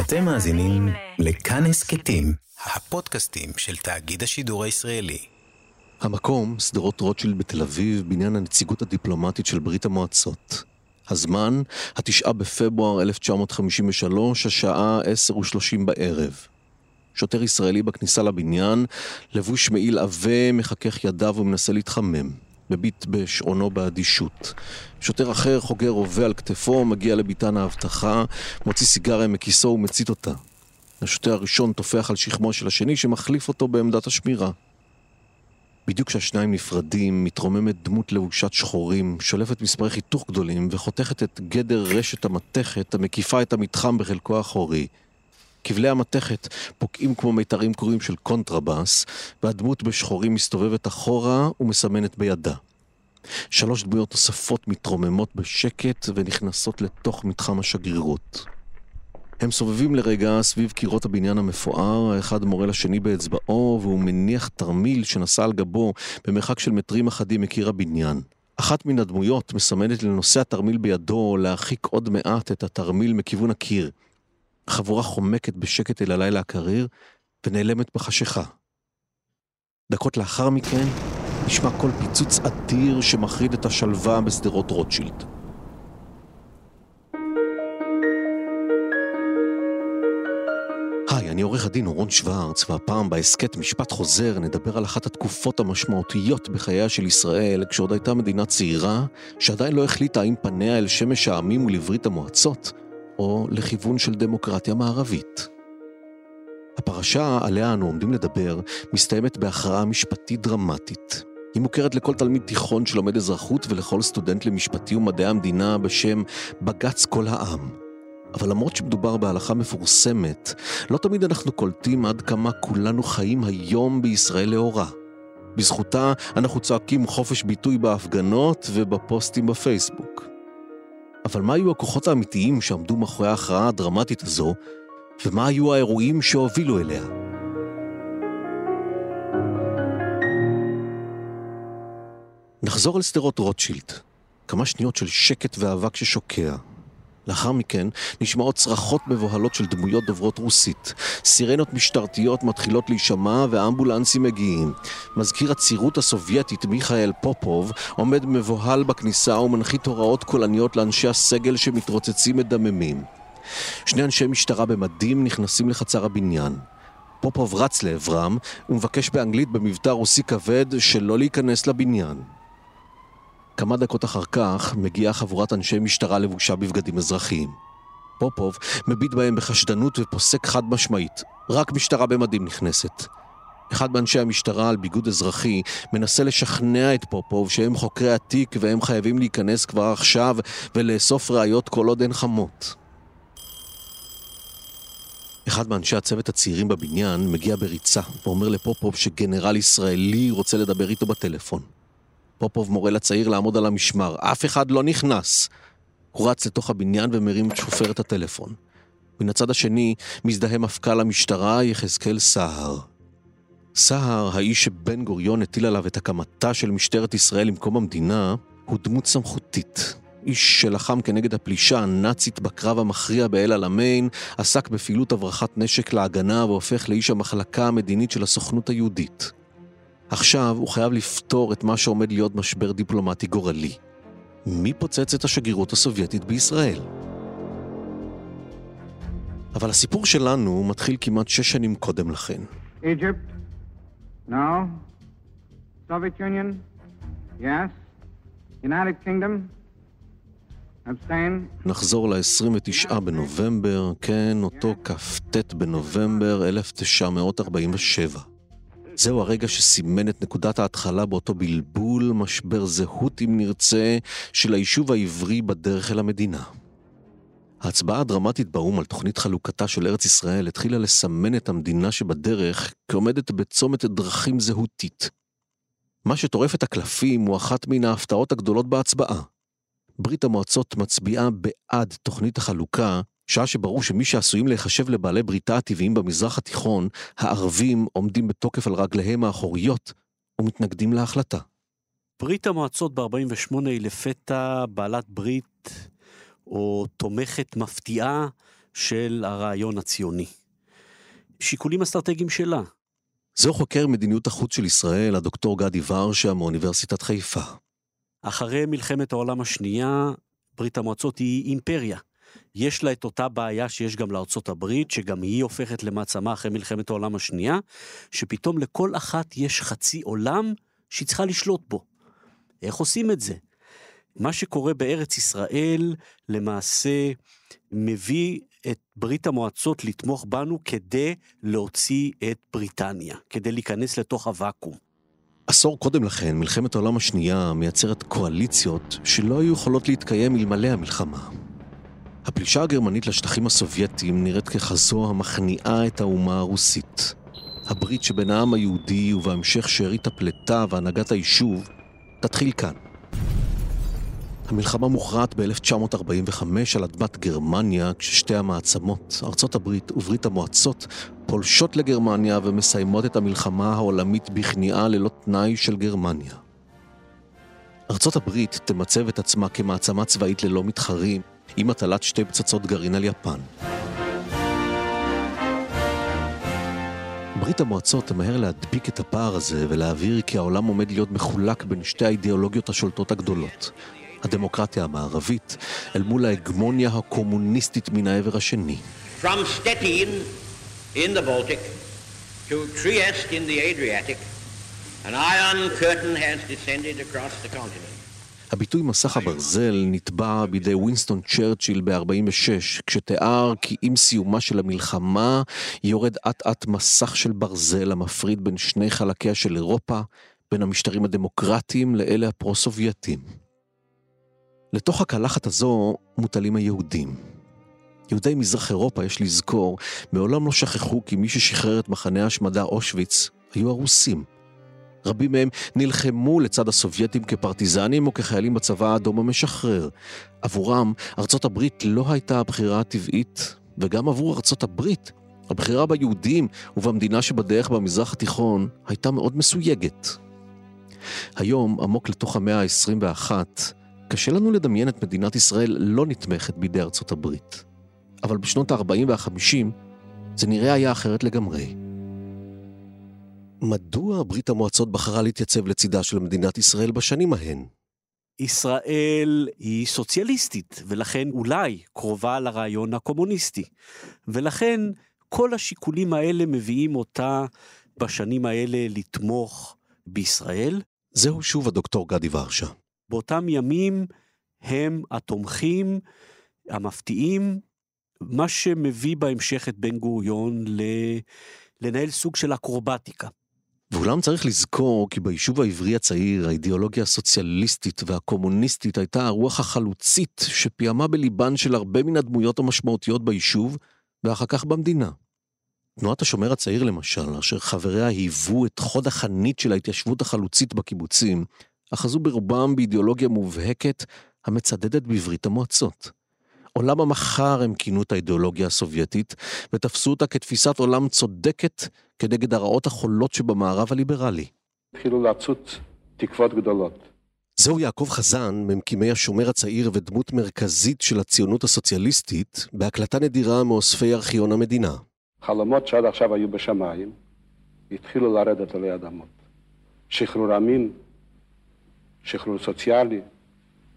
אתם מאזינים לכאן הסכתים, הפודקאסטים של תאגיד השידור הישראלי. המקום, שדרות רוטשילד בתל אביב, בניין הנציגות הדיפלומטית של ברית המועצות. הזמן, התשעה בפברואר 1953, השעה 10 ושלושים בערב. שוטר ישראלי בכניסה לבניין, לבוש מעיל עבה, מחכך ידיו ומנסה להתחמם. מביט בשעונו באדישות. שוטר אחר חוגר רובה על כתפו, מגיע לביתן האבטחה, מוציא סיגריה מכיסו ומצית אותה. השוטר הראשון טופח על שכמו של השני שמחליף אותו בעמדת השמירה. בדיוק כשהשניים נפרדים, מתרוממת דמות לבושת שחורים, שולפת מספרי חיתוך גדולים וחותכת את גדר רשת המתכת המקיפה את המתחם בחלקו האחורי. כבלי המתכת פוקעים כמו מיתרים קרועים של קונטרבאס, והדמות בשחורים מסתובבת אחורה ומסמנת בידה. שלוש דמויות נוספות מתרוממות בשקט ונכנסות לתוך מתחם השגרירות. הם סובבים לרגע סביב קירות הבניין המפואר, האחד מורה לשני באצבעו, והוא מניח תרמיל שנשא על גבו במרחק של מטרים אחדים מקיר הבניין. אחת מן הדמויות מסמנת לנושא התרמיל בידו להרחיק עוד מעט את התרמיל מכיוון הקיר. החבורה חומקת בשקט אל הלילה הקריר ונעלמת בחשיכה. דקות לאחר מכן נשמע קול פיצוץ אדיר שמחריד את השלווה בשדרות רוטשילד. היי, אני עורך הדין אורון שוורץ, והפעם בהסכת משפט חוזר נדבר על אחת התקופות המשמעותיות בחייה של ישראל, כשעוד הייתה מדינה צעירה, שעדיין לא החליטה האם פניה אל שמש העמים ולברית המועצות, או לכיוון של דמוקרטיה מערבית. הפרשה עליה אנו עומדים לדבר מסתיימת בהכרעה משפטית דרמטית. היא מוכרת לכל תלמיד תיכון שלומד אזרחות ולכל סטודנט למשפטי ומדעי המדינה בשם בג"ץ כל העם. אבל למרות שמדובר בהלכה מפורסמת, לא תמיד אנחנו קולטים עד כמה כולנו חיים היום בישראל לאורה. בזכותה אנחנו צועקים חופש ביטוי בהפגנות ובפוסטים בפייסבוק. אבל מה היו הכוחות האמיתיים שעמדו מאחורי ההכרעה הדרמטית הזו, ומה היו האירועים שהובילו אליה? נחזור אל שדרות רוטשילד. כמה שניות של שקט ואבק ששוקע. לאחר מכן נשמעות צרחות מבוהלות של דמויות דוברות רוסית. סירנות משטרתיות מתחילות להישמע ואמבולנסים מגיעים. מזכיר הצירות הסובייטית מיכאל פופוב עומד מבוהל בכניסה ומנחית הוראות קולניות לאנשי הסגל שמתרוצצים מדממים. שני אנשי משטרה במדים נכנסים לחצר הבניין. פופוב רץ לעברם ומבקש באנגלית במבטא רוסי כבד שלא להיכנס לבניין. כמה דקות אחר כך מגיעה חבורת אנשי משטרה לבושה בבגדים אזרחיים. פופוב מביט בהם בחשדנות ופוסק חד משמעית, רק משטרה במדים נכנסת. אחד מאנשי המשטרה על ביגוד אזרחי מנסה לשכנע את פופוב שהם חוקרי התיק והם חייבים להיכנס כבר עכשיו ולאסוף ראיות כל עוד הן חמות. אחד מאנשי הצוות הצעירים בבניין מגיע בריצה ואומר לפופוב שגנרל ישראלי רוצה לדבר איתו בטלפון. פופוב מורה לצעיר לעמוד על המשמר, אף אחד לא נכנס. הוא רץ לתוך הבניין ומרים את שופרת הטלפון. מן הצד השני מזדהה מפכ"ל המשטרה יחזקאל סהר. סהר, האיש שבן גוריון הטיל עליו את הקמתה של משטרת ישראל עם קום המדינה, הוא דמות סמכותית. איש שלחם כנגד הפלישה הנאצית בקרב המכריע באל עלמיין, עסק בפעילות הברחת נשק להגנה והופך לאיש המחלקה המדינית של הסוכנות היהודית. עכשיו הוא חייב לפתור את מה שעומד להיות משבר דיפלומטי גורלי. מי פוצץ את השגרירות הסובייטית בישראל? אבל הסיפור שלנו מתחיל כמעט שש שנים קודם לכן. Egypt? No. Soviet Union? Yes. United Kingdom? נחזור ל-29 בנובמבר, כן, אותו כ"ט בנובמבר 1947. זהו הרגע שסימן את נקודת ההתחלה באותו בלבול, משבר זהות אם נרצה, של היישוב העברי בדרך אל המדינה. ההצבעה הדרמטית באו"ם על תוכנית חלוקתה של ארץ ישראל התחילה לסמן את המדינה שבדרך כעומדת בצומת דרכים זהותית. מה שטורף את הקלפים הוא אחת מן ההפתעות הגדולות בהצבעה. ברית המועצות מצביעה בעד תוכנית החלוקה, שעה שברור שמי שעשויים להיחשב לבעלי בריתה הטבעיים במזרח התיכון, הערבים עומדים בתוקף על רגליהם האחוריות ומתנגדים להחלטה. ברית המועצות ב-48 היא לפתע בעלת ברית או תומכת מפתיעה של הרעיון הציוני. שיקולים אסטרטגיים שלה. זהו חוקר מדיניות החוץ של ישראל, הדוקטור גדי ורשה מאוניברסיטת חיפה. אחרי מלחמת העולם השנייה, ברית המועצות היא אימפריה. יש לה את אותה בעיה שיש גם לארצות הברית, שגם היא הופכת למעצמה אחרי מלחמת העולם השנייה, שפתאום לכל אחת יש חצי עולם שהיא צריכה לשלוט בו. איך עושים את זה? מה שקורה בארץ ישראל למעשה מביא את ברית המועצות לתמוך בנו כדי להוציא את בריטניה, כדי להיכנס לתוך הוואקום. עשור קודם לכן, מלחמת העולם השנייה מייצרת קואליציות שלא היו יכולות להתקיים אלמלא המלחמה. הפלישה הגרמנית לשטחים הסובייטיים נראית ככזו המכניעה את האומה הרוסית. הברית שבין העם היהודי ובהמשך שארית הפלטה והנהגת היישוב תתחיל כאן. המלחמה מוכרעת ב-1945 על אדמת גרמניה, כששתי המעצמות, ארצות הברית וברית המועצות, פולשות לגרמניה ומסיימות את המלחמה העולמית בכניעה ללא תנאי של גרמניה. ארצות הברית תמצב את עצמה כמעצמה צבאית ללא מתחרים, עם הטלת שתי פצצות גרעין על יפן. ברית המועצות תמהר להדביק את הפער הזה ולהבהיר כי העולם עומד להיות מחולק בין שתי האידיאולוגיות השולטות הגדולות, הדמוקרטיה המערבית, אל מול ההגמוניה הקומוניסטית מן העבר השני. From Stettin in the Baltic to Trieste in the Adriatic, an iron curtain has descended across the continent. הביטוי מסך הברזל נתבע בידי וינסטון צ'רצ'יל ב-46, כשתיאר כי עם סיומה של המלחמה יורד אט אט מסך של ברזל המפריד בין שני חלקיה של אירופה, בין המשטרים הדמוקרטיים לאלה הפרו-סובייטים. לתוך הקלחת הזו מוטלים היהודים. יהודי מזרח אירופה, יש לזכור, מעולם לא שכחו כי מי ששחרר את מחנה ההשמדה אושוויץ היו הרוסים. רבים מהם נלחמו לצד הסובייטים כפרטיזנים או כחיילים בצבא האדום המשחרר. עבורם, ארצות הברית לא הייתה הבחירה הטבעית, וגם עבור ארצות הברית, הבחירה ביהודים ובמדינה שבדרך במזרח התיכון הייתה מאוד מסויגת. היום, עמוק לתוך המאה ה-21, קשה לנו לדמיין את מדינת ישראל לא נתמכת בידי ארצות הברית. אבל בשנות ה-40 וה-50 זה נראה היה אחרת לגמרי. מדוע ברית המועצות בחרה להתייצב לצידה של מדינת ישראל בשנים ההן? ישראל היא סוציאליסטית, ולכן אולי קרובה לרעיון הקומוניסטי. ולכן כל השיקולים האלה מביאים אותה בשנים האלה לתמוך בישראל. זהו שוב הדוקטור גדי ורשה. באותם ימים הם התומכים המפתיעים, מה שמביא בהמשך את בן גוריון ל... לנהל סוג של אקרובטיקה. ואולם צריך לזכור כי ביישוב העברי הצעיר האידיאולוגיה הסוציאליסטית והקומוניסטית הייתה הרוח החלוצית שפיעמה בליבן של הרבה מן הדמויות המשמעותיות ביישוב ואחר כך במדינה. תנועת השומר הצעיר למשל, אשר חבריה היוו את חוד החנית של ההתיישבות החלוצית בקיבוצים, אחזו ברובם באידיאולוגיה מובהקת המצדדת בברית המועצות. עולם המחר הם כינו את האידיאולוגיה הסובייטית, ותפסו אותה כתפיסת עולם צודקת כנגד הרעות החולות שבמערב הליברלי. התחילו לצוץ תקוות גדולות. זהו יעקב חזן, ממקימי השומר הצעיר ודמות מרכזית של הציונות הסוציאליסטית, בהקלטה נדירה מאוספי ארכיון המדינה. חלומות שעד עכשיו היו בשמיים, התחילו לרדת עלי אדמות. שחרור אמין, שחרור סוציאלי.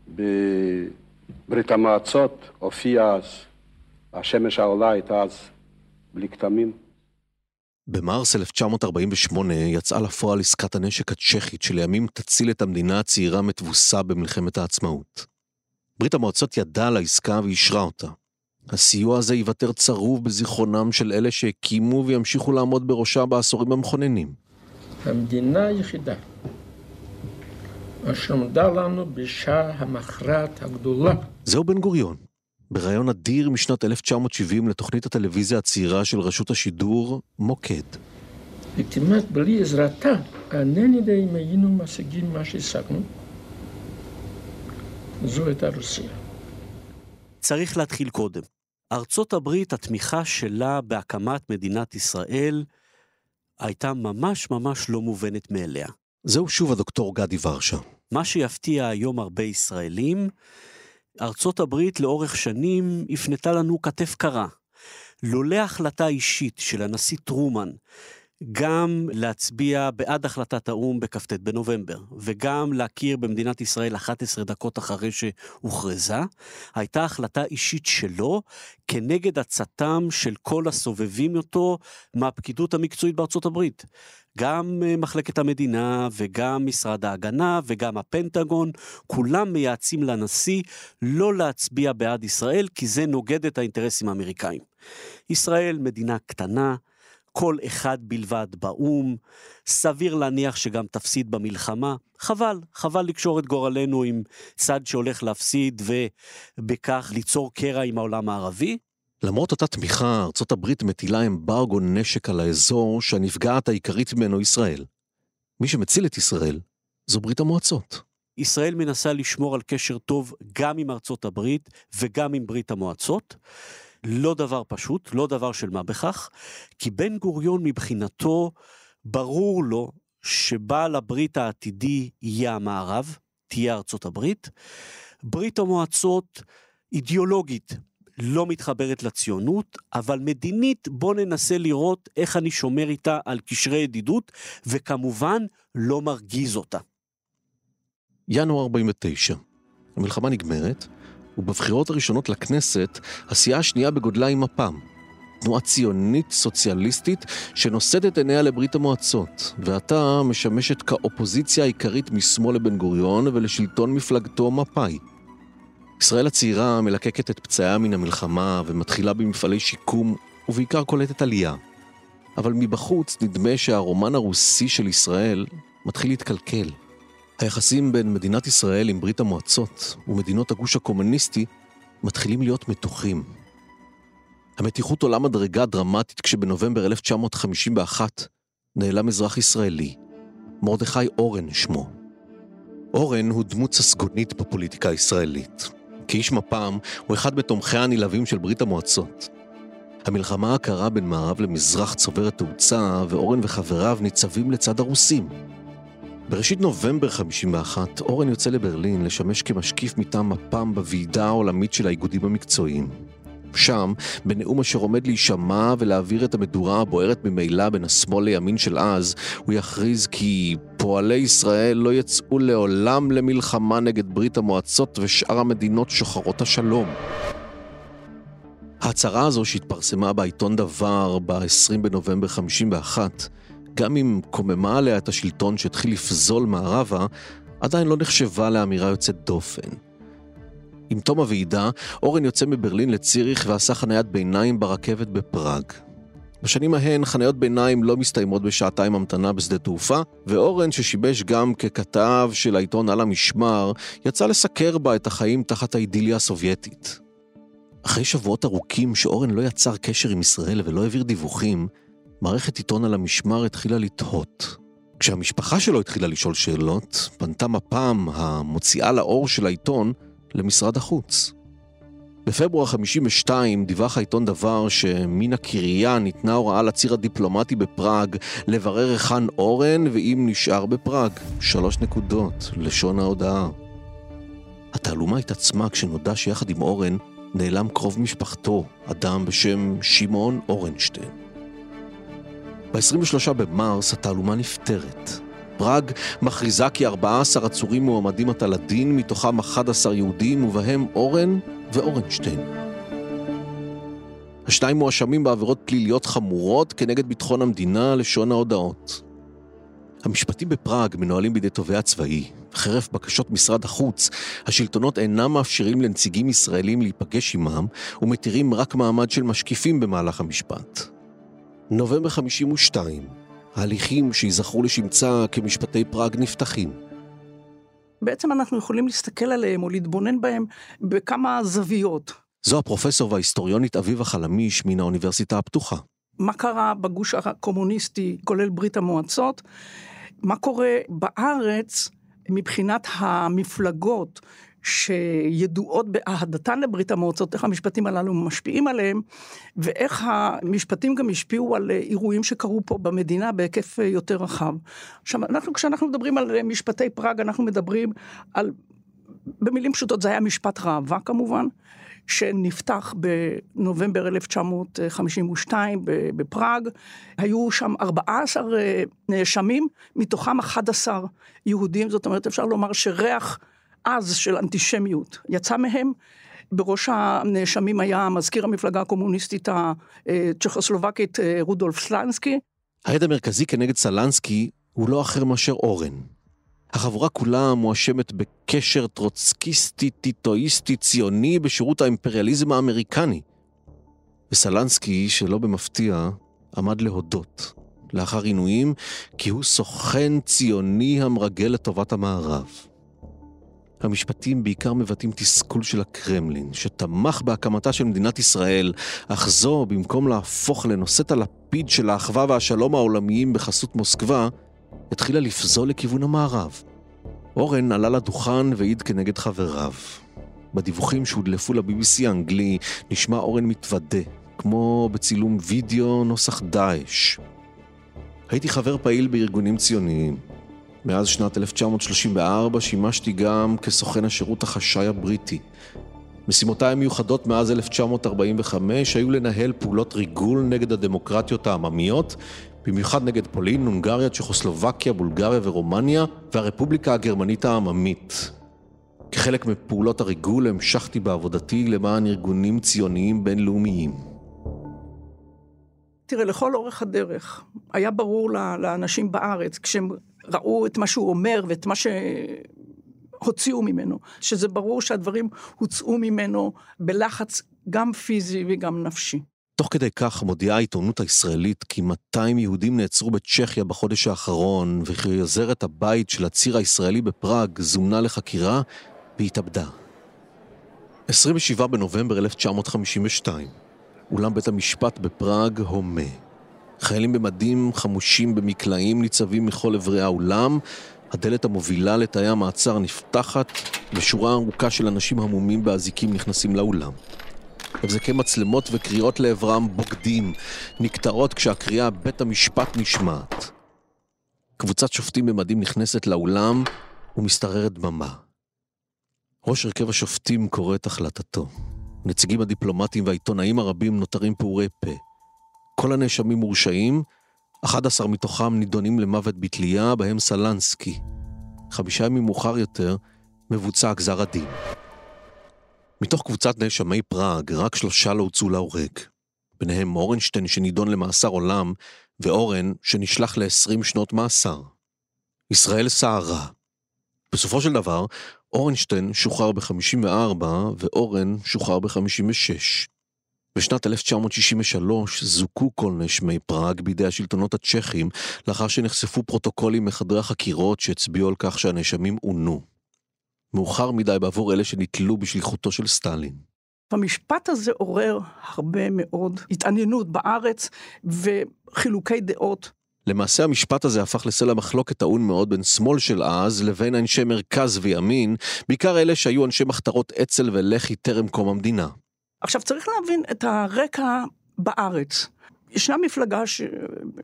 בברית המועצות הופיע אז, השמש העולה הייתה אז בלי כתמים. במרס 1948 יצאה לפועל עסקת הנשק הצ'כית שלימים תציל את המדינה הצעירה מתבוסה במלחמת העצמאות. ברית המועצות ידעה על העסקה ואישרה אותה. הסיוע הזה ייוותר צרוב בזיכרונם של אלה שהקימו וימשיכו לעמוד בראשה בעשורים המכוננים. המדינה היחידה אשר נודע לנו בשעה המכרעת הגדולה. זהו בן גוריון, בריאיון אדיר משנת 1970 לתוכנית הטלוויזיה הצעירה של רשות השידור, מוקד. וכמעט בלי עזרתה, אינני יודע אם היינו משיגים מה שהשגנו. זו הייתה רוסיה. צריך להתחיל קודם. ארצות הברית, התמיכה שלה בהקמת מדינת ישראל הייתה ממש ממש לא מובנת מאליה. זהו שוב הדוקטור גדי ורשה. מה שיפתיע היום הרבה ישראלים, ארצות הברית לאורך שנים הפנתה לנו כתף קרה. לולא החלטה אישית של הנשיא טרומן גם להצביע בעד החלטת האו"ם בכ"ט בנובמבר, וגם להכיר במדינת ישראל 11 דקות אחרי שהוכרזה, הייתה החלטה אישית שלו כנגד עצתם של כל הסובבים אותו מהפקידות המקצועית בארצות הברית. גם אה, מחלקת המדינה וגם משרד ההגנה וגם הפנטגון, כולם מייעצים לנשיא לא להצביע בעד ישראל, כי זה נוגד את האינטרסים האמריקאים. ישראל מדינה קטנה, קול אחד בלבד באו"ם, סביר להניח שגם תפסיד במלחמה. חבל, חבל לקשור את גורלנו עם צד שהולך להפסיד ובכך ליצור קרע עם העולם הערבי. למרות אותה תמיכה, ארצות הברית מטילה אמברגו נשק על האזור שהנפגעת העיקרית ממנו ישראל. מי שמציל את ישראל זו ברית המועצות. ישראל מנסה לשמור על קשר טוב גם עם ארצות הברית וגם עם ברית המועצות. לא דבר פשוט, לא דבר של מה בכך, כי בן גוריון מבחינתו, ברור לו שבעל הברית העתידי יהיה המערב, תהיה ארצות הברית. ברית המועצות אידיאולוגית לא מתחברת לציונות, אבל מדינית בוא ננסה לראות איך אני שומר איתה על קשרי ידידות, וכמובן לא מרגיז אותה. ינואר 49. המלחמה נגמרת, ובבחירות הראשונות לכנסת, הסיעה השנייה בגודלה היא מפ"ם. תנועה ציונית סוציאליסטית שנושאת את עיניה לברית המועצות, ועתה משמשת כאופוזיציה העיקרית משמאל לבן גוריון ולשלטון מפלגתו מפא"י. ישראל הצעירה מלקקת את פצעיה מן המלחמה ומתחילה במפעלי שיקום ובעיקר קולטת עלייה. אבל מבחוץ נדמה שהרומן הרוסי של ישראל מתחיל להתקלקל. היחסים בין מדינת ישראל עם ברית המועצות ומדינות הגוש הקומוניסטי מתחילים להיות מתוחים. המתיחות עולה מדרגה דרמטית כשבנובמבר 1951 נעלם אזרח ישראלי, מרדכי אורן שמו. אורן הוא דמות ססגונית בפוליטיקה הישראלית. כאיש מפ"ם, הוא אחד מתומכיה הנלהבים של ברית המועצות. המלחמה הקרה בין מערב למזרח צוברת תאוצה, ואורן וחבריו ניצבים לצד הרוסים. בראשית נובמבר 51, אורן יוצא לברלין לשמש כמשקיף מטעם מפ"ם בוועידה העולמית של האיגודים המקצועיים. שם, בנאום אשר עומד להישמע ולהעביר את המדורה הבוערת ממילא בין השמאל לימין של אז, הוא יכריז כי פועלי ישראל לא יצאו לעולם למלחמה נגד ברית המועצות ושאר המדינות שוחרות השלום. ההצהרה הזו שהתפרסמה בעיתון דבר ב-20 בנובמבר 51, גם אם קוממה עליה את השלטון שהתחיל לפזול מערבה, עדיין לא נחשבה לאמירה יוצאת דופן. עם תום הוועידה, אורן יוצא מברלין לציריך ועשה חניית ביניים ברכבת בפראג. בשנים ההן חניות ביניים לא מסתיימות בשעתיים המתנה בשדה תעופה, ואורן, ששיבש גם ככתב של העיתון על המשמר, יצא לסקר בה את החיים תחת האידיליה הסובייטית. אחרי שבועות ארוכים שאורן לא יצר קשר עם ישראל ולא העביר דיווחים, מערכת עיתון על המשמר התחילה לתהות. כשהמשפחה שלו התחילה לשאול שאלות, פנתה מפ"ם, המוציאה לאור של העיתון, למשרד החוץ. בפברואר 52 דיווח העיתון דבר שמן הקריה ניתנה הוראה לציר הדיפלומטי בפראג לברר היכן אורן ואם נשאר בפראג. שלוש נקודות, לשון ההודעה. התעלומה התעצמה כשנודע שיחד עם אורן נעלם קרוב משפחתו, אדם בשם שמעון אורנשטיין. ב-23 במרס התעלומה נפתרת. פראג מכריזה כי 14 עצורים מועמדים עתה לדין, מתוכם 11 יהודים, ובהם אורן ואורנשטיין. השניים מואשמים בעבירות פליליות חמורות כנגד ביטחון המדינה, לשון ההודעות. המשפטים בפראג מנוהלים בידי תובע צבאי. חרף בקשות משרד החוץ, השלטונות אינם מאפשרים לנציגים ישראלים להיפגש עמם, ומתירים רק מעמד של משקיפים במהלך המשפט. נובמבר 52, ההליכים שייזכרו לשמצה כמשפטי פראג נפתחים. בעצם אנחנו יכולים להסתכל עליהם או להתבונן בהם בכמה זוויות. זו הפרופסור וההיסטוריונית אביבה חלמיש מן האוניברסיטה הפתוחה. מה קרה בגוש הקומוניסטי, כולל ברית המועצות? מה קורה בארץ מבחינת המפלגות שידועות באהדתן לברית המועצות, איך המשפטים הללו משפיעים עליהם, ואיך המשפטים גם השפיעו על אירועים שקרו פה במדינה בהיקף יותר רחב. עכשיו, אנחנו, כשאנחנו מדברים על משפטי פראג, אנחנו מדברים על, במילים פשוטות, זה היה משפט ראווה כמובן, שנפתח בנובמבר 1952 בפראג. היו שם 14 נאשמים, מתוכם 11 יהודים, זאת אומרת אפשר לומר שריח עז של אנטישמיות יצא מהם. בראש הנאשמים היה מזכיר המפלגה הקומוניסטית הצ'כוסלובקית רודולף סלנסקי. העד המרכזי כנגד סלנסקי הוא לא אחר מאשר אורן. החבורה כולה מואשמת בקשר טרוצקיסטי, טיטואיסטי, ציוני בשירות האימפריאליזם האמריקני. וסלנסקי, שלא במפתיע, עמד להודות, לאחר עינויים, כי הוא סוכן ציוני המרגל לטובת המערב. המשפטים בעיקר מבטאים תסכול של הקרמלין, שתמך בהקמתה של מדינת ישראל, אך זו, במקום להפוך לנושאת הלפיד של האחווה והשלום העולמיים בחסות מוסקבה, התחילה לפזול לכיוון המערב. אורן עלה לדוכן והעיד כנגד חבריו. בדיווחים שהודלפו ל-BBC האנגלי נשמע אורן מתוודה, כמו בצילום וידאו נוסח דאעש. הייתי חבר פעיל בארגונים ציוניים. מאז שנת 1934 שימשתי גם כסוכן השירות החשאי הבריטי. משימותיי המיוחדות מאז 1945 היו לנהל פעולות ריגול נגד הדמוקרטיות העממיות במיוחד נגד פולין, הונגריה, צ'כוסלובקיה, בולגריה ורומניה, והרפובליקה הגרמנית העממית. כחלק מפעולות הריגול המשכתי בעבודתי למען ארגונים ציוניים בינלאומיים. תראה, לכל אורך הדרך היה ברור לאנשים בארץ, כשהם ראו את מה שהוא אומר ואת מה שהוציאו ממנו, שזה ברור שהדברים הוצאו ממנו בלחץ גם פיזי וגם נפשי. תוך כדי כך מודיעה העיתונות הישראלית כי 200 יהודים נעצרו בצ'כיה בחודש האחרון, וכי עוזרת הבית של הציר הישראלי בפראג זומנה לחקירה והתאבדה. 27 בנובמבר 1952, אולם בית המשפט בפראג הומה. חיילים במדים חמושים במקלעים ניצבים מכל אברי האולם, הדלת המובילה לתאי המעצר נפתחת, ושורה ארוכה של אנשים המומים באזיקים נכנסים לאולם. הבזקי מצלמות וקריאות לעברם בוגדים, נקטעות כשהקריאה בית המשפט נשמעת. קבוצת שופטים במדים נכנסת לאולם ומשתררת דממה. ראש הרכב השופטים קורא את החלטתו. הנציגים הדיפלומטיים והעיתונאים הרבים נותרים פעורי פה. כל הנאשמים מורשעים, 11 מתוכם נידונים למוות בתלייה, בהם סלנסקי. חמישה ימים מאוחר יותר מבוצע גזר הדין. מתוך קבוצת נאשמי פראג, רק שלושה לא הוצאו להורג. ביניהם אורנשטיין שנידון למאסר עולם, ואורן שנשלח ל-20 שנות מאסר. ישראל סערה. בסופו של דבר, אורנשטיין שוחרר ב-54 ואורן שוחרר ב-56. בשנת 1963 זוכו כל נאשמי פראג בידי השלטונות הצ'כים לאחר שנחשפו פרוטוקולים מחדרי החקירות שהצביעו על כך שהנאשמים עונו. מאוחר מדי בעבור אלה שנתלו בשליחותו של סטלין. המשפט הזה עורר הרבה מאוד התעניינות בארץ וחילוקי דעות. למעשה המשפט הזה הפך לסלע מחלוקת טעון מאוד בין שמאל של אז לבין אנשי מרכז וימין, בעיקר אלה שהיו אנשי מחתרות אצ"ל ולח"י טרם קום המדינה. עכשיו צריך להבין את הרקע בארץ. ישנה מפלגה ש...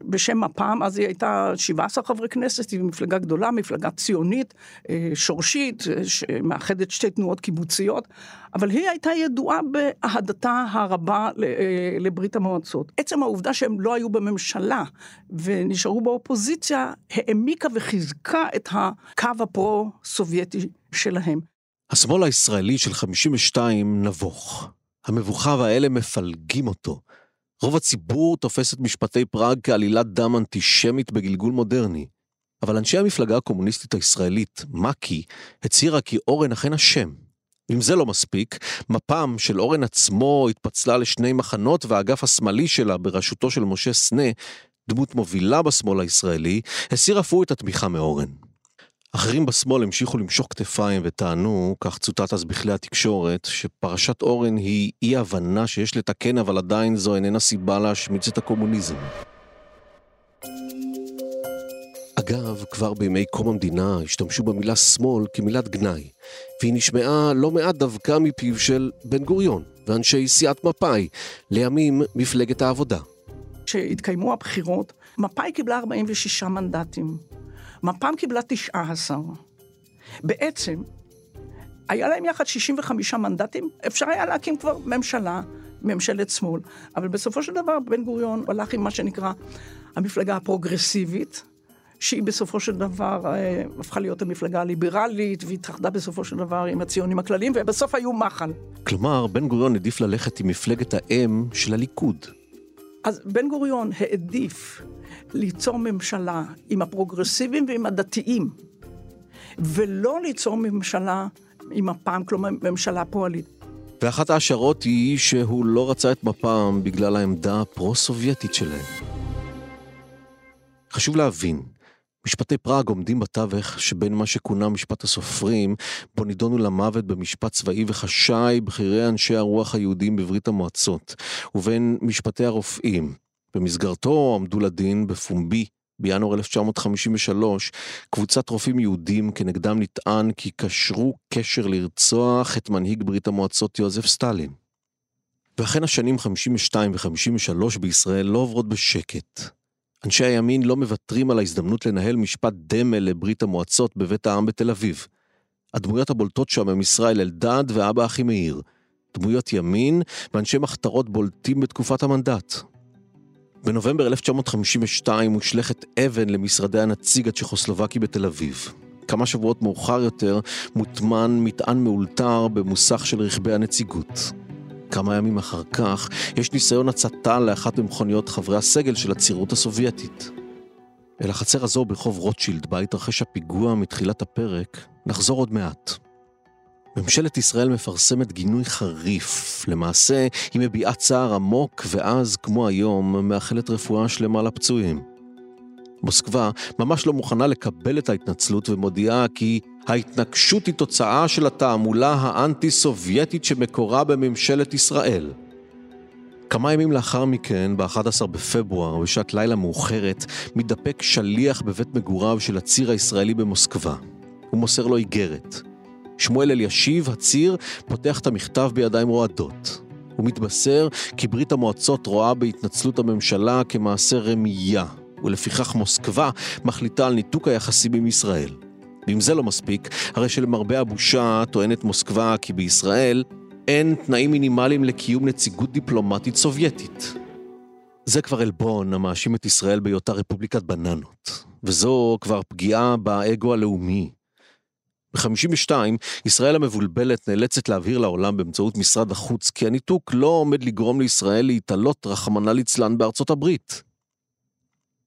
בשם מפ"ם, אז היא הייתה 17 חברי כנסת, היא מפלגה גדולה, מפלגה ציונית, אה, שורשית, אה, שמאחדת שתי תנועות קיבוציות, אבל היא הייתה ידועה באהדתה הרבה אה, לברית המועצות. עצם העובדה שהם לא היו בממשלה ונשארו באופוזיציה, העמיקה וחיזקה את הקו הפרו-סובייטי שלהם. השמאל הישראלי של 52 נבוך. המבוכה והאלה מפלגים אותו. רוב הציבור תופס את משפטי פראג כעלילת דם אנטישמית בגלגול מודרני. אבל אנשי המפלגה הקומוניסטית הישראלית, מק"י, הצהירה כי אורן אכן אשם. אם זה לא מספיק, מפ"ם של אורן עצמו התפצלה לשני מחנות והאגף השמאלי שלה בראשותו של משה סנה, דמות מובילה בשמאל הישראלי, הסיר אף הוא את התמיכה מאורן. אחרים בשמאל המשיכו למשוך כתפיים וטענו, כך צוטט אז בכלי התקשורת, שפרשת אורן היא אי הבנה שיש לתקן אבל עדיין זו איננה סיבה להשמיץ את הקומוניזם. אגב, כבר בימי קום המדינה השתמשו במילה שמאל כמילת גנאי, והיא נשמעה לא מעט דווקא מפיו של בן גוריון ואנשי סיעת מפא"י, לימים מפלגת העבודה. כשהתקיימו הבחירות, מפא"י קיבלה 46 מנדטים. מפ"ם קיבלה 19. בעצם, היה להם יחד 65 מנדטים, אפשר היה להקים כבר ממשלה, ממשלת שמאל. אבל בסופו של דבר בן גוריון הלך עם מה שנקרא המפלגה הפרוגרסיבית, שהיא בסופו של דבר אה, הפכה להיות המפלגה הליברלית, והתאחדה בסופו של דבר עם הציונים הכלליים, ובסוף היו מחל. כלומר, בן גוריון העדיף ללכת עם מפלגת האם של הליכוד. אז בן גוריון העדיף ליצור ממשלה עם הפרוגרסיבים ועם הדתיים, ולא ליצור ממשלה עם מפ"ם, כלומר ממשלה פועלית. ואחת ההשערות היא שהוא לא רצה את מפ"ם בגלל העמדה הפרו-סובייטית שלהם. חשוב להבין, משפטי פראג עומדים בתווך שבין מה שכונה משפט הסופרים, בו נידונו למוות במשפט צבאי וחשאי בכירי אנשי הרוח היהודים בברית המועצות, ובין משפטי הרופאים. במסגרתו עמדו לדין בפומבי בינואר 1953, קבוצת רופאים יהודים כנגדם נטען כי קשרו קשר לרצוח את מנהיג ברית המועצות יוזף סטלין. ואכן השנים 52 ו-53 בישראל לא עוברות בשקט. אנשי הימין לא מוותרים על ההזדמנות לנהל משפט דמה לברית המועצות בבית העם בתל אביב. הדמויות הבולטות שם הם ישראל אלדד ואבא אחימאיר. דמויות ימין ואנשי מחתרות בולטים בתקופת המנדט. בנובמבר 1952 מושלכת אבן למשרדי הנציג הצ'כוסלובקי בתל אביב. כמה שבועות מאוחר יותר מוטמן מטען מאולתר במוסך של רכבי הנציגות. כמה ימים אחר כך יש ניסיון הצתה לאחת ממכוניות חברי הסגל של הצירות הסובייטית. אל החצר הזו ברחוב רוטשילד, בה התרחש הפיגוע מתחילת הפרק, נחזור עוד מעט. ממשלת ישראל מפרסמת גינוי חריף. למעשה, היא מביעה צער עמוק, ואז, כמו היום, מאחלת רפואה שלמה לפצועים. מוסקבה ממש לא מוכנה לקבל את ההתנצלות ומודיעה כי ההתנגשות היא תוצאה של התעמולה האנטי-סובייטית שמקורה בממשלת ישראל. כמה ימים לאחר מכן, ב-11 בפברואר, בשעת לילה מאוחרת, מתדפק שליח בבית מגוריו של הציר הישראלי במוסקבה. הוא מוסר לו איגרת. שמואל אלישיב, הציר, פותח את המכתב בידיים רועדות. הוא מתבשר כי ברית המועצות רואה בהתנצלות הממשלה כמעשה רמייה, ולפיכך מוסקבה מחליטה על ניתוק היחסים עם ישראל. ואם זה לא מספיק, הרי שלמרבה הבושה טוענת מוסקבה כי בישראל אין תנאים מינימליים לקיום נציגות דיפלומטית סובייטית. זה כבר עלבון המאשים את ישראל בהיותה רפובליקת בננות, וזו כבר פגיעה באגו הלאומי. ב-52, ישראל המבולבלת נאלצת להבהיר לעולם באמצעות משרד החוץ כי הניתוק לא עומד לגרום לישראל להתעלות רחמנא ליצלן בארצות הברית.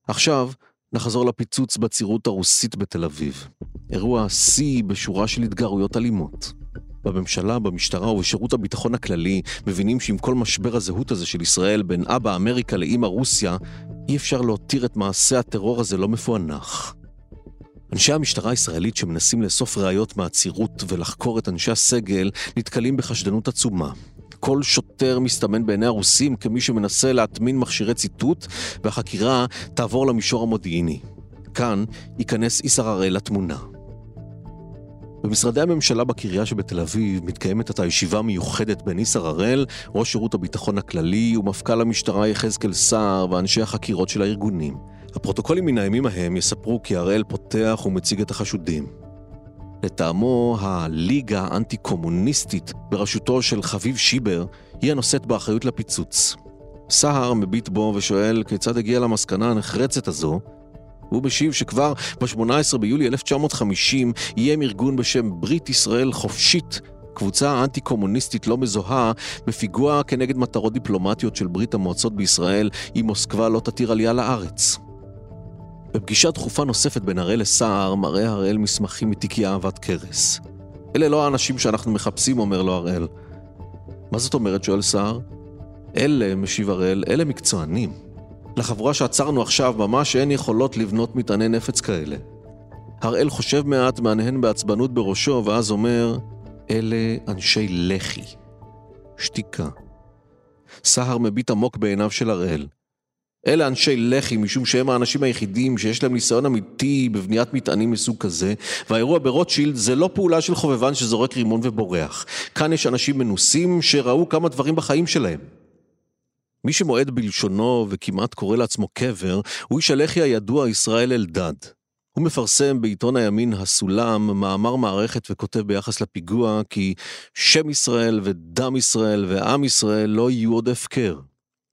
עכשיו, נחזור לפיצוץ בצירות הרוסית בתל אביב. אירוע שיא בשורה של התגרויות אלימות. בממשלה, במשטרה ובשירות הביטחון הכללי מבינים שעם כל משבר הזהות הזה של ישראל בין אבא אמריקה לאמא רוסיה, אי אפשר להותיר את מעשה הטרור הזה לא מפוענח. אנשי המשטרה הישראלית שמנסים לאסוף ראיות מהעצירות ולחקור את אנשי הסגל נתקלים בחשדנות עצומה. כל שוטר מסתמן בעיני הרוסים כמי שמנסה להטמין מכשירי ציטוט, והחקירה תעבור למישור המודיעיני. כאן ייכנס איסר הראל לתמונה. במשרדי הממשלה בקריה שבתל אביב מתקיימת עתה ישיבה מיוחדת בין איסר הראל, ראש שירות הביטחון הכללי ומפכ"ל המשטרה יחזקאל סער ואנשי החקירות של הארגונים. הפרוטוקולים מן הימים ההם יספרו כי הראל פותח ומציג את החשודים. לטעמו, הליגה האנטי-קומוניסטית בראשותו של חביב שיבר היא הנושאת באחריות לפיצוץ. סהר מביט בו ושואל כיצד הגיע למסקנה הנחרצת הזו. הוא משיב שכבר ב-18 ביולי 1950 איים ארגון בשם ברית ישראל חופשית, קבוצה אנטי-קומוניסטית לא מזוהה, בפיגוע כנגד מטרות דיפלומטיות של ברית המועצות בישראל, אם מוסקבה לא תתיר עלייה לארץ. בפגישה דחופה נוספת בין הראל לסער, מראה הראל מסמכים מתיקי אהבת כרס. אלה לא האנשים שאנחנו מחפשים, אומר לו הראל. מה זאת אומרת? שואל סער. אלה, משיב הראל, אלה מקצוענים. לחבורה שעצרנו עכשיו ממש אין יכולות לבנות מטעני נפץ כאלה. הראל חושב מעט, מהנהן בעצבנות בראשו, ואז אומר, אלה אנשי לח"י. שתיקה. סהר מביט עמוק בעיניו של הראל. אלה אנשי לח"י, משום שהם האנשים היחידים שיש להם ניסיון אמיתי בבניית מטענים מסוג כזה, והאירוע ברוטשילד זה לא פעולה של חובבן שזורק רימון ובורח. כאן יש אנשים מנוסים שראו כמה דברים בחיים שלהם. מי שמועד בלשונו וכמעט קורא לעצמו קבר, הוא איש הלח"י הידוע ישראל אלדד. הוא מפרסם בעיתון הימין הסולם מאמר מערכת וכותב ביחס לפיגוע כי שם ישראל ודם ישראל ועם ישראל לא יהיו עוד הפקר.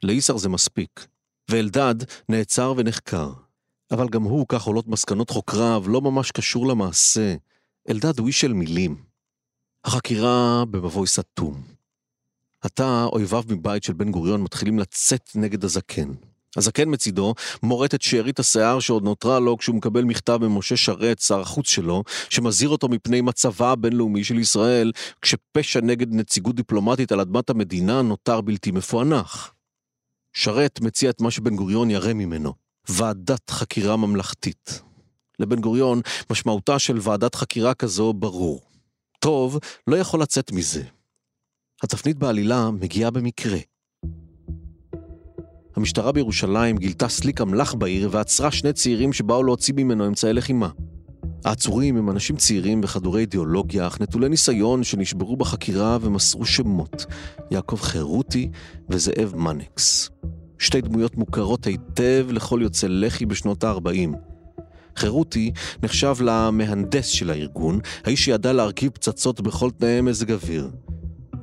לאיסר זה מספיק. ואלדד נעצר ונחקר. אבל גם הוא, כך עולות מסקנות חוקריו, לא ממש קשור למעשה. אלדד הוא איש של מילים. החקירה במבוי סתום. עתה אויביו מבית של בן גוריון מתחילים לצאת נגד הזקן. הזקן מצידו מורט את שארית השיער שעוד נותרה לו כשהוא מקבל מכתב ממשה שרת, שר החוץ שלו, שמזהיר אותו מפני מצבה הבינלאומי של ישראל, כשפשע נגד נציגות דיפלומטית על אדמת המדינה נותר בלתי מפוענח. שרת מציע את מה שבן גוריון ירא ממנו, ועדת חקירה ממלכתית. לבן גוריון, משמעותה של ועדת חקירה כזו ברור. טוב לא יכול לצאת מזה. התפנית בעלילה מגיעה במקרה. המשטרה בירושלים גילתה סליק אמל"ח בעיר ועצרה שני צעירים שבאו להוציא ממנו אמצעי לחימה. העצורים הם אנשים צעירים וחדורי אידיאולוגיה, אך נטולי ניסיון שנשברו בחקירה ומסרו שמות, יעקב חירותי וזאב מנקס. שתי דמויות מוכרות היטב לכל יוצא לח"י בשנות ה-40. חירותי נחשב למהנדס של הארגון, האיש שידע להרכיב פצצות בכל תנאי מזג אוויר.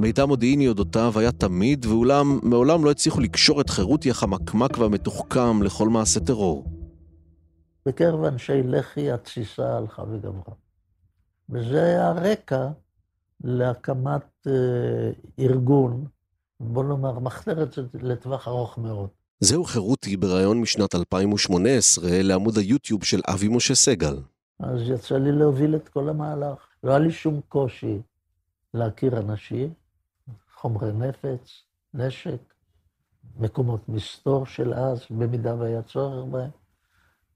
מידע מודיעיני אודותיו היה תמיד, ואולם מעולם לא הצליחו לקשור את חירותי החמקמק והמתוחכם לכל מעשה טרור. בקרב אנשי לח"י התסיסה הלכה וגברה. וזה היה רקע להקמת אה, ארגון, בוא נאמר, מחתרת לטווח ארוך מאוד. זהו חירותי בריאיון משנת 2018 לעמוד היוטיוב של אבי משה סגל. אז יצא לי להוביל את כל המהלך. לא היה לי שום קושי להכיר אנשים, חומרי נפץ, נשק, מקומות מסתור של אז, במידה והיה צורך בהם.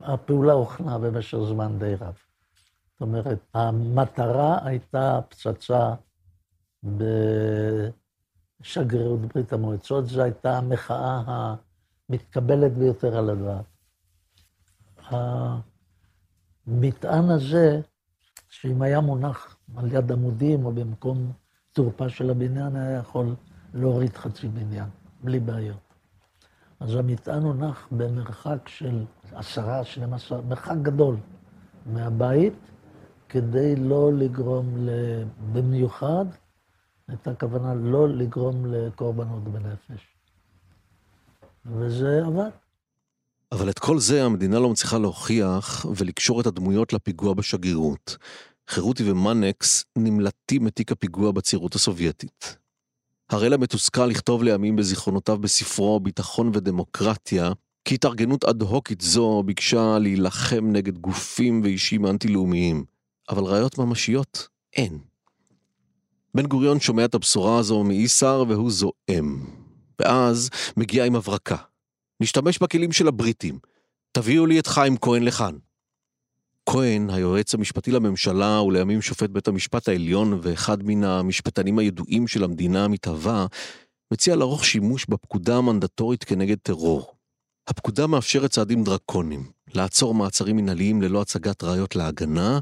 הפעולה הוכנה במשך זמן די רב. זאת אומרת, המטרה הייתה פצצה בשגרירות ברית המועצות, זו הייתה המחאה המתקבלת ביותר על הדעת. המטען הזה, שאם היה מונח על יד עמודים או במקום תורפה של הבניין, היה יכול להוריד חצי בניין, בלי בעיות. אז המטען הונח במרחק של עשרה, שנים עשר, מרחק גדול מהבית, כדי לא לגרום, במיוחד, הייתה כוונה לא לגרום לקורבנות בנפש. וזה עבד. אבל את כל זה המדינה לא מצליחה להוכיח ולקשור את הדמויות לפיגוע בשגרירות. חירותי ומאנקס נמלטים מתיק הפיגוע בצירות הסובייטית. הראל המתוסכל לכתוב לימים בזיכרונותיו בספרו "ביטחון ודמוקרטיה", כי התארגנות אד-הוקית זו ביקשה להילחם נגד גופים ואישים אנטי-לאומיים, אבל ראיות ממשיות אין. בן גוריון שומע את הבשורה הזו מאיסר והוא זועם. ואז מגיע עם הברקה. נשתמש בכלים של הבריטים. תביאו לי את חיים כהן לכאן. כהן, היועץ המשפטי לממשלה ולימים שופט בית המשפט העליון ואחד מן המשפטנים הידועים של המדינה המתהווה, מציע לערוך שימוש בפקודה המנדטורית כנגד טרור. הפקודה מאפשרת צעדים דרקוניים, לעצור מעצרים מנהליים ללא הצגת ראיות להגנה,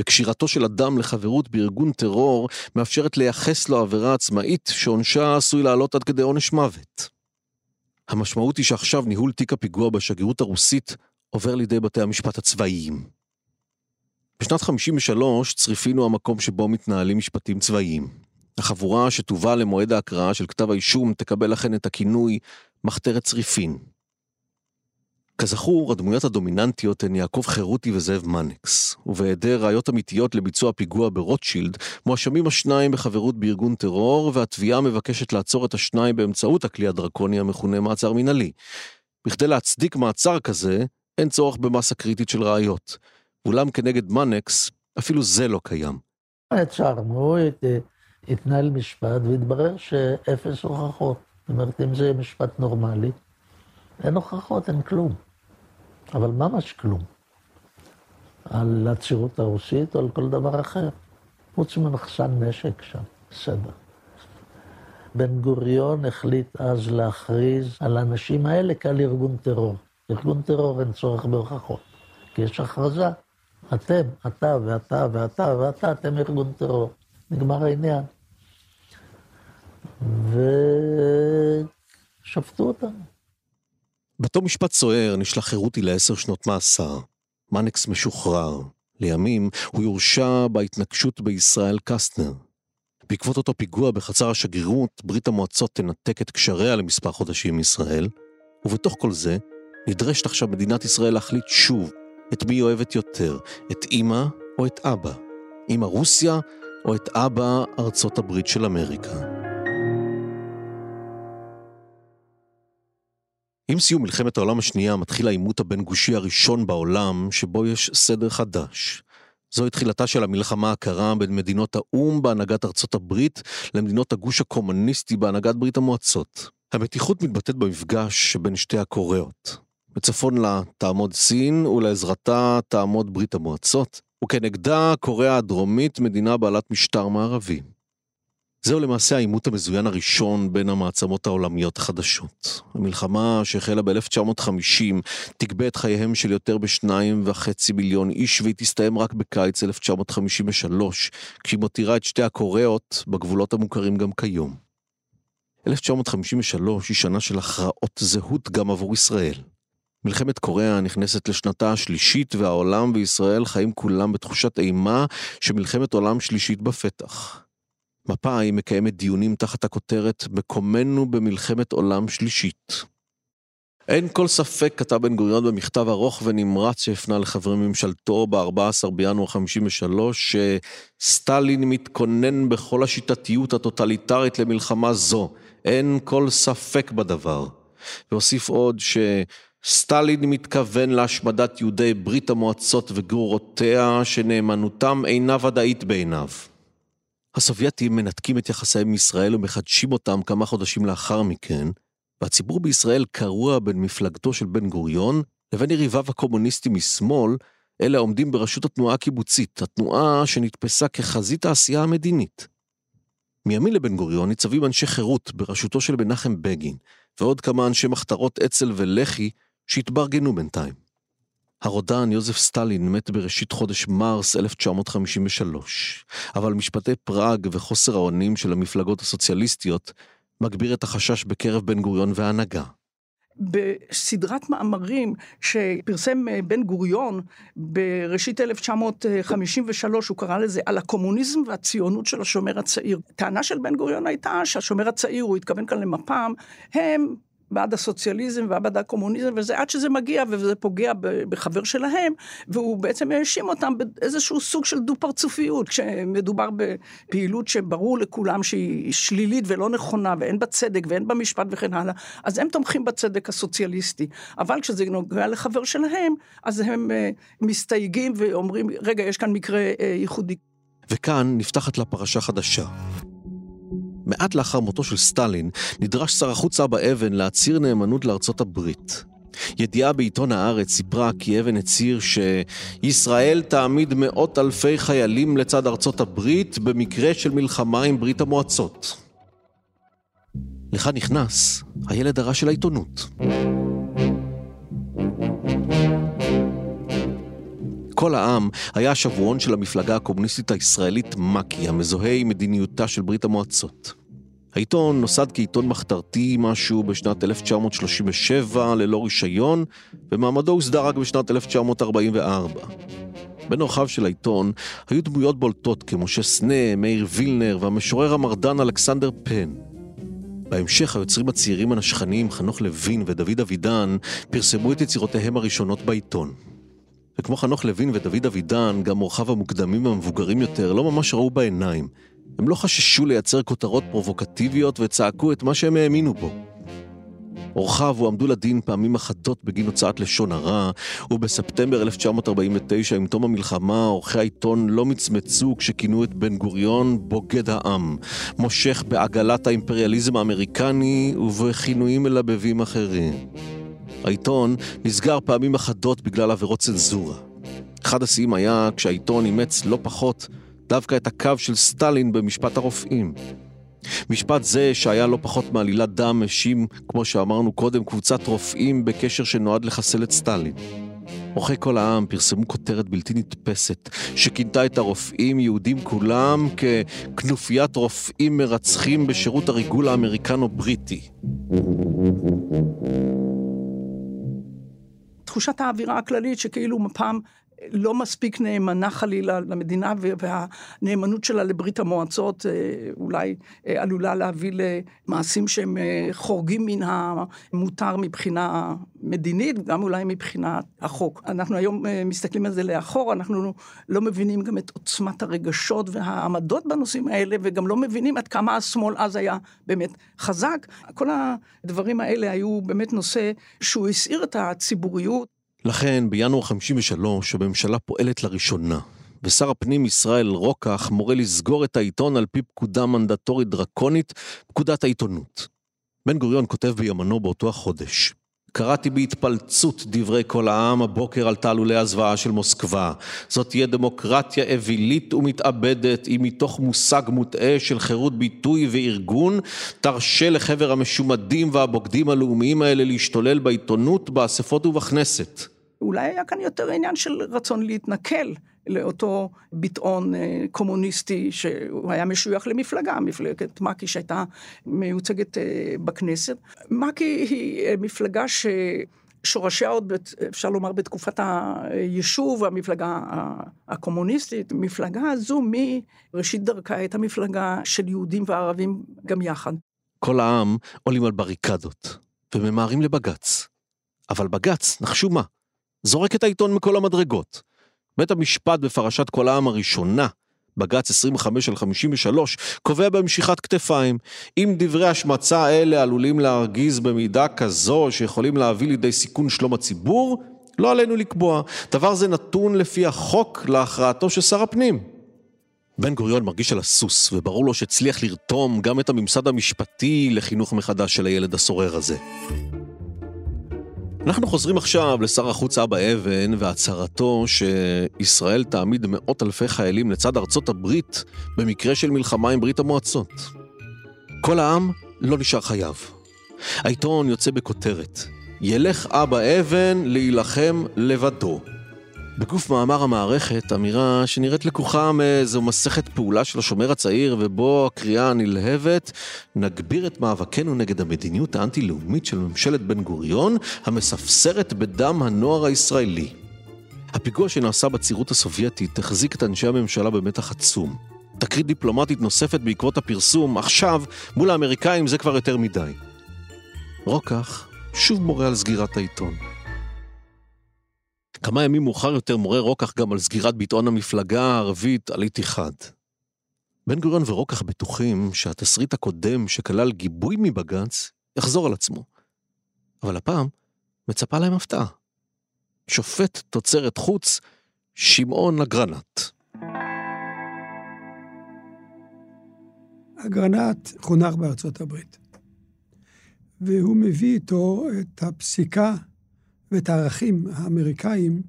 וקשירתו של אדם לחברות בארגון טרור מאפשרת לייחס לו עבירה עצמאית שעונשה עשוי לעלות עד כדי עונש מוות. המשמעות היא שעכשיו ניהול תיק הפיגוע בשגרירות הרוסית עובר לידי בתי המשפט הצבאיים. בשנת 53 צריפין הוא המקום שבו מתנהלים משפטים צבאיים. החבורה שתובא למועד ההקראה של כתב האישום תקבל לכן את הכינוי מחתרת צריפין. כזכור, הדמויות הדומיננטיות הן יעקב חירותי וזאב מנקס, ובהיעדר ראיות אמיתיות לביצוע פיגוע ברוטשילד, מואשמים השניים בחברות בארגון טרור, והתביעה מבקשת לעצור את השניים באמצעות הכלי הדרקוני המכונה מעצר מינהלי. בכדי להצדיק מעצר כזה, אין צורך במסה קריטית של ראיות. אולם כנגד מנקס, אפילו זה לא קיים. עצרנו, התנהל משפט והתברר שאפס הוכחות. זאת אומרת, אם זה משפט נורמלי, אין הוכחות, אין כלום. אבל ממש כלום. על הצירות הרוסית או על כל דבר אחר. חוץ ממחסן נשק שם, בסדר. בן גוריון החליט אז להכריז על האנשים האלה כעל ארגון טרור. ארגון טרור אין צורך בהוכחות, כי יש הכרזה. אתם, אתה ואתה ואתה ואתה, אתם ארגון טרור. נגמר העניין. ושפטו אותנו. בתום משפט סוער נשלח חירותי לעשר שנות מאסר. מנקס משוחרר. לימים הוא יורשע בהתנקשות בישראל קסטנר. בעקבות אותו פיגוע בחצר השגרירות, ברית המועצות תנתק את קשריה למספר חודשים עם ישראל, ובתוך כל זה, נדרשת עכשיו מדינת ישראל להחליט שוב את מי היא אוהבת יותר, את אימא או את אבא, אימא רוסיה או את אבא ארצות הברית של אמריקה. עם סיום מלחמת העולם השנייה מתחיל העימות הבין-גושי הראשון בעולם, שבו יש סדר חדש. זוהי תחילתה של המלחמה הקרה בין מדינות האו"ם בהנהגת ארצות הברית למדינות הגוש הקומוניסטי בהנהגת ברית המועצות. המתיחות מתבטאת במפגש שבין שתי הקוריאות. בצפון לה תעמוד סין ולעזרתה תעמוד ברית המועצות, וכנגדה קוריאה הדרומית מדינה בעלת משטר מערבי. זהו למעשה העימות המזוין הראשון בין המעצמות העולמיות החדשות. המלחמה שהחלה ב-1950 תגבה את חייהם של יותר בשניים וחצי מיליון איש והיא תסתיים רק בקיץ 1953, כשהיא מותירה את שתי הקוריאות בגבולות המוכרים גם כיום. 1953 היא שנה של הכרעות זהות גם עבור ישראל. מלחמת קוריאה נכנסת לשנתה השלישית והעולם וישראל חיים כולם בתחושת אימה שמלחמת עולם שלישית בפתח. מפא"י מקיימת דיונים תחת הכותרת "מקומנו במלחמת עולם שלישית". אין כל ספק, כתב בן גוריון במכתב ארוך ונמרץ שהפנה לחברי ממשלתו ב-14 בינואר 53, שסטלין מתכונן בכל השיטתיות הטוטליטרית למלחמה זו. אין כל ספק בדבר. והוסיף עוד שסטלין מתכוון להשמדת יהודי ברית המועצות וגרורותיה, שנאמנותם אינה ודאית בעיניו. הסובייטים מנתקים את יחסיהם עם ישראל ומחדשים אותם כמה חודשים לאחר מכן, והציבור בישראל קרוע בין מפלגתו של בן גוריון לבין יריביו הקומוניסטים משמאל, אלה העומדים בראשות התנועה הקיבוצית, התנועה שנתפסה כחזית העשייה המדינית. מימין לבן גוריון ניצבים אנשי חירות בראשותו של מנחם בגין, ועוד כמה אנשי מחתרות אצ"ל ולח"י שהתברגנו בינתיים. הרודן יוזף סטלין מת בראשית חודש מרס 1953, אבל משפטי פראג וחוסר האונים של המפלגות הסוציאליסטיות מגביר את החשש בקרב בן גוריון וההנהגה. בסדרת מאמרים שפרסם אה, בן גוריון בראשית 1953, הוא קרא לזה על הקומוניזם והציונות של השומר הצעיר. טענה של בן גוריון הייתה שהשומר הצעיר, הוא התכוון כאן למפ"ם, הם בעד הסוציאליזם ובעד הקומוניזם וזה, עד שזה מגיע וזה פוגע בחבר שלהם, והוא בעצם האשים אותם באיזשהו סוג של דו-פרצופיות, כשמדובר בפעילות שברור לכולם שהיא שלילית ולא נכונה, ואין בה צדק ואין בה משפט וכן הלאה, אז הם תומכים בצדק הסוציאליסטי. אבל כשזה נוגע לחבר שלהם, אז הם אה, מסתייגים ואומרים, רגע, יש כאן מקרה אה, ייחודי. וכאן נפתחת לה פרשה חדשה. מעט לאחר מותו של סטלין, נדרש שר החוץ אבא אבן להצהיר נאמנות לארצות הברית. ידיעה בעיתון הארץ סיפרה כי אבן הצהיר שישראל תעמיד מאות אלפי חיילים לצד ארצות הברית במקרה של מלחמה עם ברית המועצות. לך נכנס הילד הרע של העיתונות. כל העם היה השבועון של המפלגה הקומוניסטית הישראלית מק"י, המזוהה עם מדיניותה של ברית המועצות. העיתון נוסד כעיתון מחתרתי משהו בשנת 1937 ללא רישיון, ומעמדו הוסדר רק בשנת 1944. בין אורחיו של העיתון היו דמויות בולטות כמשה סנה, מאיר וילנר והמשורר המרדן אלכסנדר פן. בהמשך היוצרים הצעירים הנשכניים חנוך לוין ודוד אבידן פרסמו את יצירותיהם הראשונות בעיתון. וכמו חנוך לוין ודוד אבידן, גם אורחיו המוקדמים והמבוגרים יותר לא ממש ראו בעיניים. הם לא חששו לייצר כותרות פרובוקטיביות וצעקו את מה שהם האמינו בו. אורחיו הועמדו לדין פעמים אחדות בגין הוצאת לשון הרע, ובספטמבר 1949, עם תום המלחמה, עורכי העיתון לא מצמצו כשכינו את בן גוריון בוגד העם, מושך בעגלת האימפריאליזם האמריקני ובכינויים מלבבים אחרים. העיתון נסגר פעמים אחדות בגלל עבירות צנזורה. אחד השיאים היה כשהעיתון אימץ לא פחות דווקא את הקו של סטלין במשפט הרופאים. משפט זה, שהיה לא פחות מעלילת דם, האשים, כמו שאמרנו קודם, קבוצת רופאים בקשר שנועד לחסל את סטלין. עורכי כל העם פרסמו כותרת בלתי נתפסת, שכינתה את הרופאים, יהודים כולם, ככנופיית רופאים מרצחים בשירות הריגול האמריקנו-בריטי. תחושת האווירה הכללית שכאילו מפ"ם לא מספיק נאמנה חלילה למדינה, והנאמנות שלה לברית המועצות אה, אולי אה, עלולה להביא למעשים שהם אה, חורגים מן המותר מבחינה מדינית, גם אולי מבחינת החוק. אנחנו היום מסתכלים על זה לאחור, אנחנו לא מבינים גם את עוצמת הרגשות והעמדות בנושאים האלה, וגם לא מבינים עד כמה השמאל אז היה באמת חזק. כל הדברים האלה היו באמת נושא שהוא הסעיר את הציבוריות. לכן, בינואר 53 הממשלה פועלת לראשונה, ושר הפנים ישראל רוקח מורה לסגור את העיתון על פי פקודה מנדטורית דרקונית, פקודת העיתונות. בן גוריון כותב ביומנו באותו החודש: קראתי בהתפלצות דברי כל העם הבוקר על תעלולי הזוועה של מוסקבה. זאת תהיה דמוקרטיה אווילית ומתאבדת, אם מתוך מושג מוטעה של חירות ביטוי וארגון, תרשה לחבר המשומדים והבוגדים הלאומיים האלה להשתולל בעיתונות, באספות ובכנסת. אולי היה כאן יותר עניין של רצון להתנכל לאותו ביטאון אה, קומוניסטי שהוא היה משוייך למפלגה, מפלגת מק"י שהייתה מיוצגת אה, בכנסת. מק"י היא אה, מפלגה ש... שורשיה עוד, אפשר לומר, בתקופת היישוב, המפלגה הקומוניסטית. המפלגה הזו מראשית דרכה הייתה מפלגה של יהודים וערבים גם יחד. כל העם עולים על בריקדות וממהרים לבג"ץ. אבל בג"ץ, נחשו מה? זורק את העיתון מכל המדרגות. בית המשפט בפרשת כל העם הראשונה, בג"ץ 25 על 53, קובע במשיכת כתפיים. אם דברי השמצה אלה עלולים להרגיז במידה כזו שיכולים להביא לידי סיכון שלום הציבור, לא עלינו לקבוע. דבר זה נתון לפי החוק להכרעתו של שר הפנים. בן גוריון מרגיש על הסוס, וברור לו שהצליח לרתום גם את הממסד המשפטי לחינוך מחדש של הילד הסורר הזה. אנחנו חוזרים עכשיו לשר החוץ אבא אבן והצהרתו שישראל תעמיד מאות אלפי חיילים לצד ארצות הברית במקרה של מלחמה עם ברית המועצות. כל העם לא נשאר חייב. העיתון יוצא בכותרת, ילך אבא אבן להילחם לבדו. בגוף מאמר המערכת, אמירה שנראית לקוחה מאיזו מסכת פעולה של השומר הצעיר, ובו הקריאה הנלהבת, נגביר את מאבקנו נגד המדיניות האנטי-לאומית של ממשלת בן גוריון, המספסרת בדם הנוער הישראלי. הפיגוע שנעשה בצירות הסובייטית החזיק את אנשי הממשלה במתח עצום. תקרית דיפלומטית נוספת בעקבות הפרסום, עכשיו, מול האמריקאים זה כבר יותר מדי. רוקח שוב מורה על סגירת העיתון. כמה ימים מאוחר יותר מורה רוקח גם על סגירת ביטאון המפלגה הערבית על איתיחד. בן גוריון ורוקח בטוחים שהתסריט הקודם שכלל גיבוי מבג"ץ יחזור על עצמו. אבל הפעם מצפה להם הפתעה. שופט תוצרת חוץ, שמעון אגרנט. אגרנט חונך בארצות הברית, והוא מביא איתו את הפסיקה ואת הערכים האמריקאים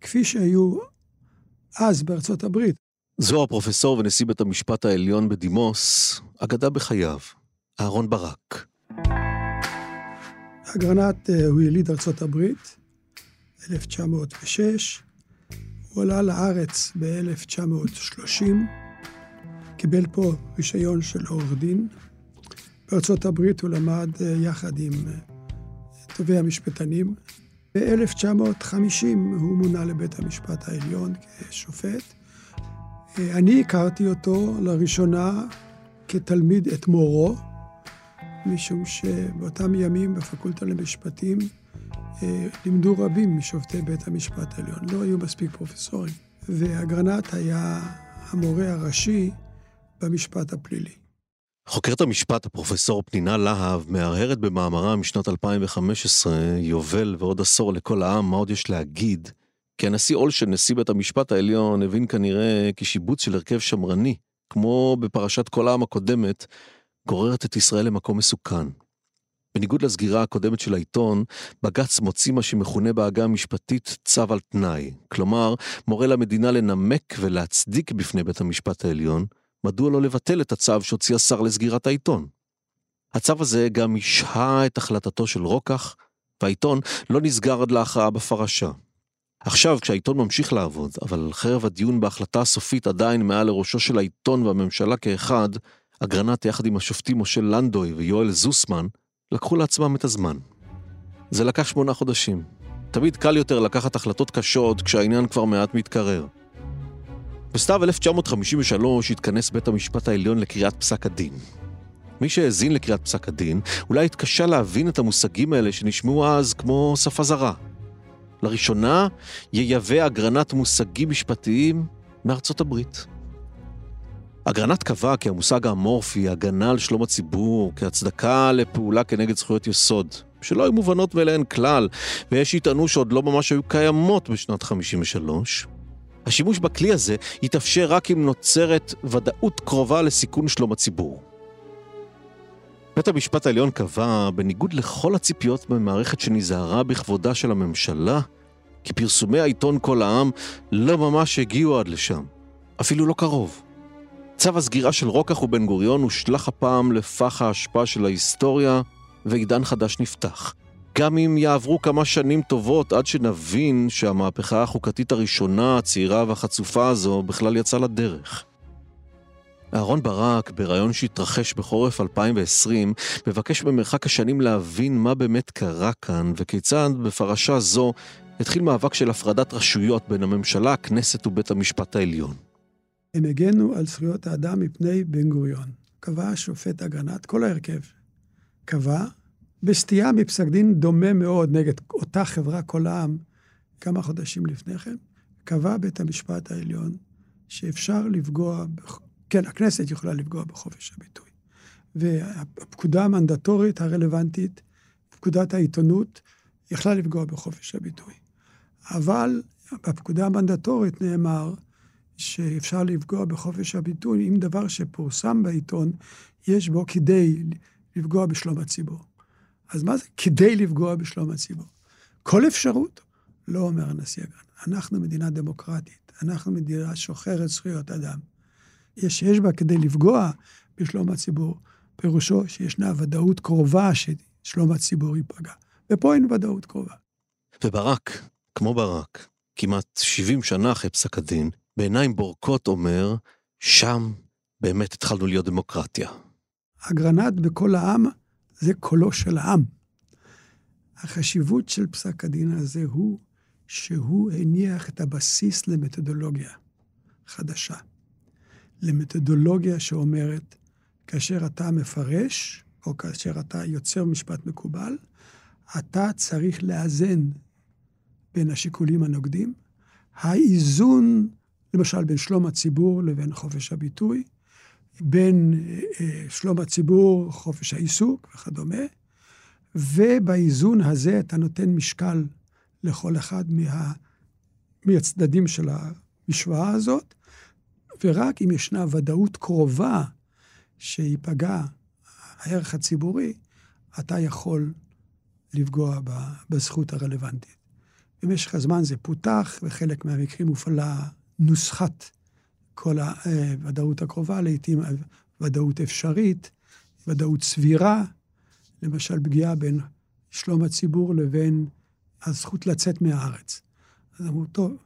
כפי שהיו אז בארצות הברית. זו הפרופסור ונשיא בית המשפט העליון בדימוס, אגדה בחייו, אהרון ברק. אגרנט אה, הוא יליד ארצות הברית, 1906. הוא עלה לארץ ב-1930, קיבל פה רישיון של עורך דין. בארצות הברית הוא למד אה, יחד עם אה, טובי המשפטנים, ב-1950 הוא מונה לבית המשפט העליון כשופט. אני הכרתי אותו לראשונה כתלמיד את מורו, משום שבאותם ימים בפקולטה למשפטים אה, לימדו רבים משופטי בית המשפט העליון, לא היו מספיק פרופסורים. ואגרנט היה המורה הראשי במשפט הפלילי. חוקרת המשפט, הפרופסור פנינה להב, מהרהרת במאמרה משנת 2015, יובל ועוד עשור לכל העם, מה עוד יש להגיד? כי הנשיא אולשן, נשיא בית המשפט העליון, הבין כנראה כי שיבוץ של הרכב שמרני, כמו בפרשת כל העם הקודמת, גוררת את ישראל למקום מסוכן. בניגוד לסגירה הקודמת של העיתון, בג"ץ מוציא מה שמכונה בעגה המשפטית צו על תנאי. כלומר, מורה למדינה לנמק ולהצדיק בפני בית המשפט העליון, מדוע לא לבטל את הצו שהוציא השר לסגירת העיתון? הצו הזה גם השהה את החלטתו של רוקח, והעיתון לא נסגר עד להכרעה בפרשה. עכשיו, כשהעיתון ממשיך לעבוד, אבל חרב הדיון בהחלטה הסופית עדיין מעל לראשו של העיתון והממשלה כאחד, אגרנט יחד עם השופטים משה לנדוי ויואל זוסמן, לקחו לעצמם את הזמן. זה לקח שמונה חודשים, תמיד קל יותר לקחת החלטות קשות כשהעניין כבר מעט מתקרר. בסתיו 1953 התכנס בית המשפט העליון לקריאת פסק הדין. מי שהאזין לקריאת פסק הדין, אולי התקשה להבין את המושגים האלה שנשמעו אז כמו שפה זרה. לראשונה, ייבא אגרנט מושגים משפטיים מארצות הברית. אגרנט קבע כי המושג האמורפי, הגנה על שלום הציבור, כהצדקה לפעולה כנגד זכויות יסוד, שלא היו מובנות מאליהן כלל, ויש שיטענו שעוד לא ממש היו קיימות בשנת 53, השימוש בכלי הזה יתאפשר רק אם נוצרת ודאות קרובה לסיכון שלום הציבור. בית המשפט העליון קבע, בניגוד לכל הציפיות במערכת שנזהרה בכבודה של הממשלה, כי פרסומי העיתון כל העם לא ממש הגיעו עד לשם, אפילו לא קרוב. צו הסגירה של רוקח ובן גוריון הושלך הפעם לפח האשפה של ההיסטוריה, ועידן חדש נפתח. גם אם יעברו כמה שנים טובות עד שנבין שהמהפכה החוקתית הראשונה, הצעירה והחצופה הזו, בכלל יצאה לדרך. אהרון ברק, בריאיון שהתרחש בחורף 2020, מבקש במרחק השנים להבין מה באמת קרה כאן וכיצד בפרשה זו התחיל מאבק של הפרדת רשויות בין הממשלה, הכנסת ובית המשפט העליון. הם הגנו על זכויות האדם מפני בן גוריון. קבע השופט אגרנט, כל ההרכב, קבע, בסטייה מפסק דין דומה מאוד נגד אותה חברה כל העם, כמה חודשים לפני כן, קבע בית המשפט העליון שאפשר לפגוע, כן, הכנסת יכולה לפגוע בחופש הביטוי. והפקודה המנדטורית הרלוונטית, פקודת העיתונות, יכלה לפגוע בחופש הביטוי. אבל בפקודה המנדטורית נאמר שאפשר לפגוע בחופש הביטוי אם דבר שפורסם בעיתון, יש בו כדי לפגוע בשלום הציבור. אז מה זה כדי לפגוע בשלום הציבור? כל אפשרות? לא אומר הנשיא אגרן. אנחנו מדינה דמוקרטית, אנחנו מדינה שוחרת זכויות אדם. יש, יש בה כדי לפגוע בשלום הציבור, פירושו שישנה ודאות קרובה ששלום הציבור ייפגע. ופה אין ודאות קרובה. וברק, כמו ברק, כמעט 70 שנה אחרי פסק הדין, בעיניים בורקות אומר, שם באמת התחלנו להיות דמוקרטיה. אגרנט בכל העם זה קולו של העם. החשיבות של פסק הדין הזה הוא שהוא הניח את הבסיס למתודולוגיה חדשה. למתודולוגיה שאומרת, כאשר אתה מפרש, או כאשר אתה יוצר משפט מקובל, אתה צריך לאזן בין השיקולים הנוגדים. האיזון, למשל, בין שלום הציבור לבין חופש הביטוי, בין אה, שלום הציבור, חופש העיסוק וכדומה, ובאיזון הזה אתה נותן משקל לכל אחד מה, מהצדדים של המשוואה הזאת, ורק אם ישנה ודאות קרובה שייפגע הערך הציבורי, אתה יכול לפגוע בזכות הרלוונטית. במשך הזמן זה פותח, וחלק מהמקרים הופעלה נוסחת כל הוודאות הקרובה, לעתים ודאות אפשרית, ודאות סבירה, למשל פגיעה בין שלום הציבור לבין הזכות לצאת מהארץ. אז אמרו, טוב,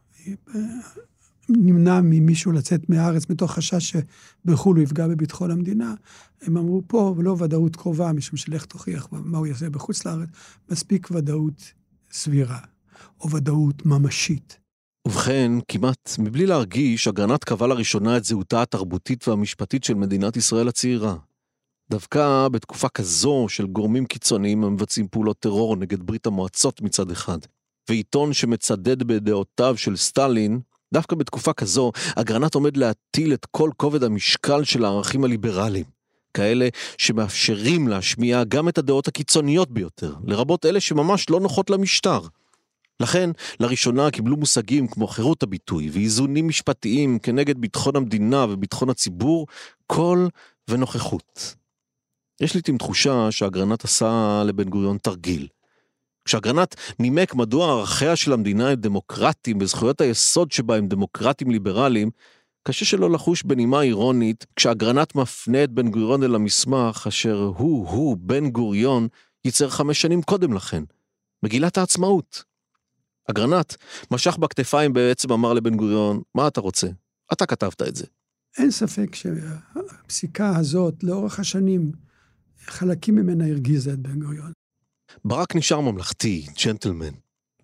נמנע ממישהו לצאת מהארץ מתוך חשש שבחו"ל הוא יפגע בביטחון המדינה. הם אמרו פה, ולא ודאות קרובה, משום שלך תוכיח מה הוא יעשה בחוץ לארץ, מספיק ודאות סבירה, או ודאות ממשית. ובכן, כמעט מבלי להרגיש, אגרנט קבע לראשונה את זהותה התרבותית והמשפטית של מדינת ישראל הצעירה. דווקא בתקופה כזו של גורמים קיצוניים המבצעים פעולות טרור נגד ברית המועצות מצד אחד, ועיתון שמצדד בדעותיו של סטלין, דווקא בתקופה כזו, אגרנט עומד להטיל את כל כובד המשקל של הערכים הליברליים. כאלה שמאפשרים להשמיע גם את הדעות הקיצוניות ביותר, לרבות אלה שממש לא נוחות למשטר. לכן, לראשונה קיבלו מושגים כמו חירות הביטוי ואיזונים משפטיים כנגד ביטחון המדינה וביטחון הציבור, קול ונוכחות. יש לעיתים תחושה שאגרנט עשה לבן גוריון תרגיל. כשאגרנט נימק מדוע ערכיה של המדינה הם דמוקרטיים וזכויות היסוד שבה הם דמוקרטיים ליברליים, קשה שלא לחוש בנימה אירונית כשאגרנט מפנה את בן גוריון אל המסמך אשר הוא-הוא, בן גוריון, ייצר חמש שנים קודם לכן. מגילת העצמאות. אגרנט משך בכתפיים בעצם אמר לבן גוריון, מה אתה רוצה? אתה כתבת את זה. אין ספק שהפסיקה הזאת, לאורך השנים, חלקים ממנה הרגיזה את בן גוריון. ברק נשאר ממלכתי, ג'נטלמן.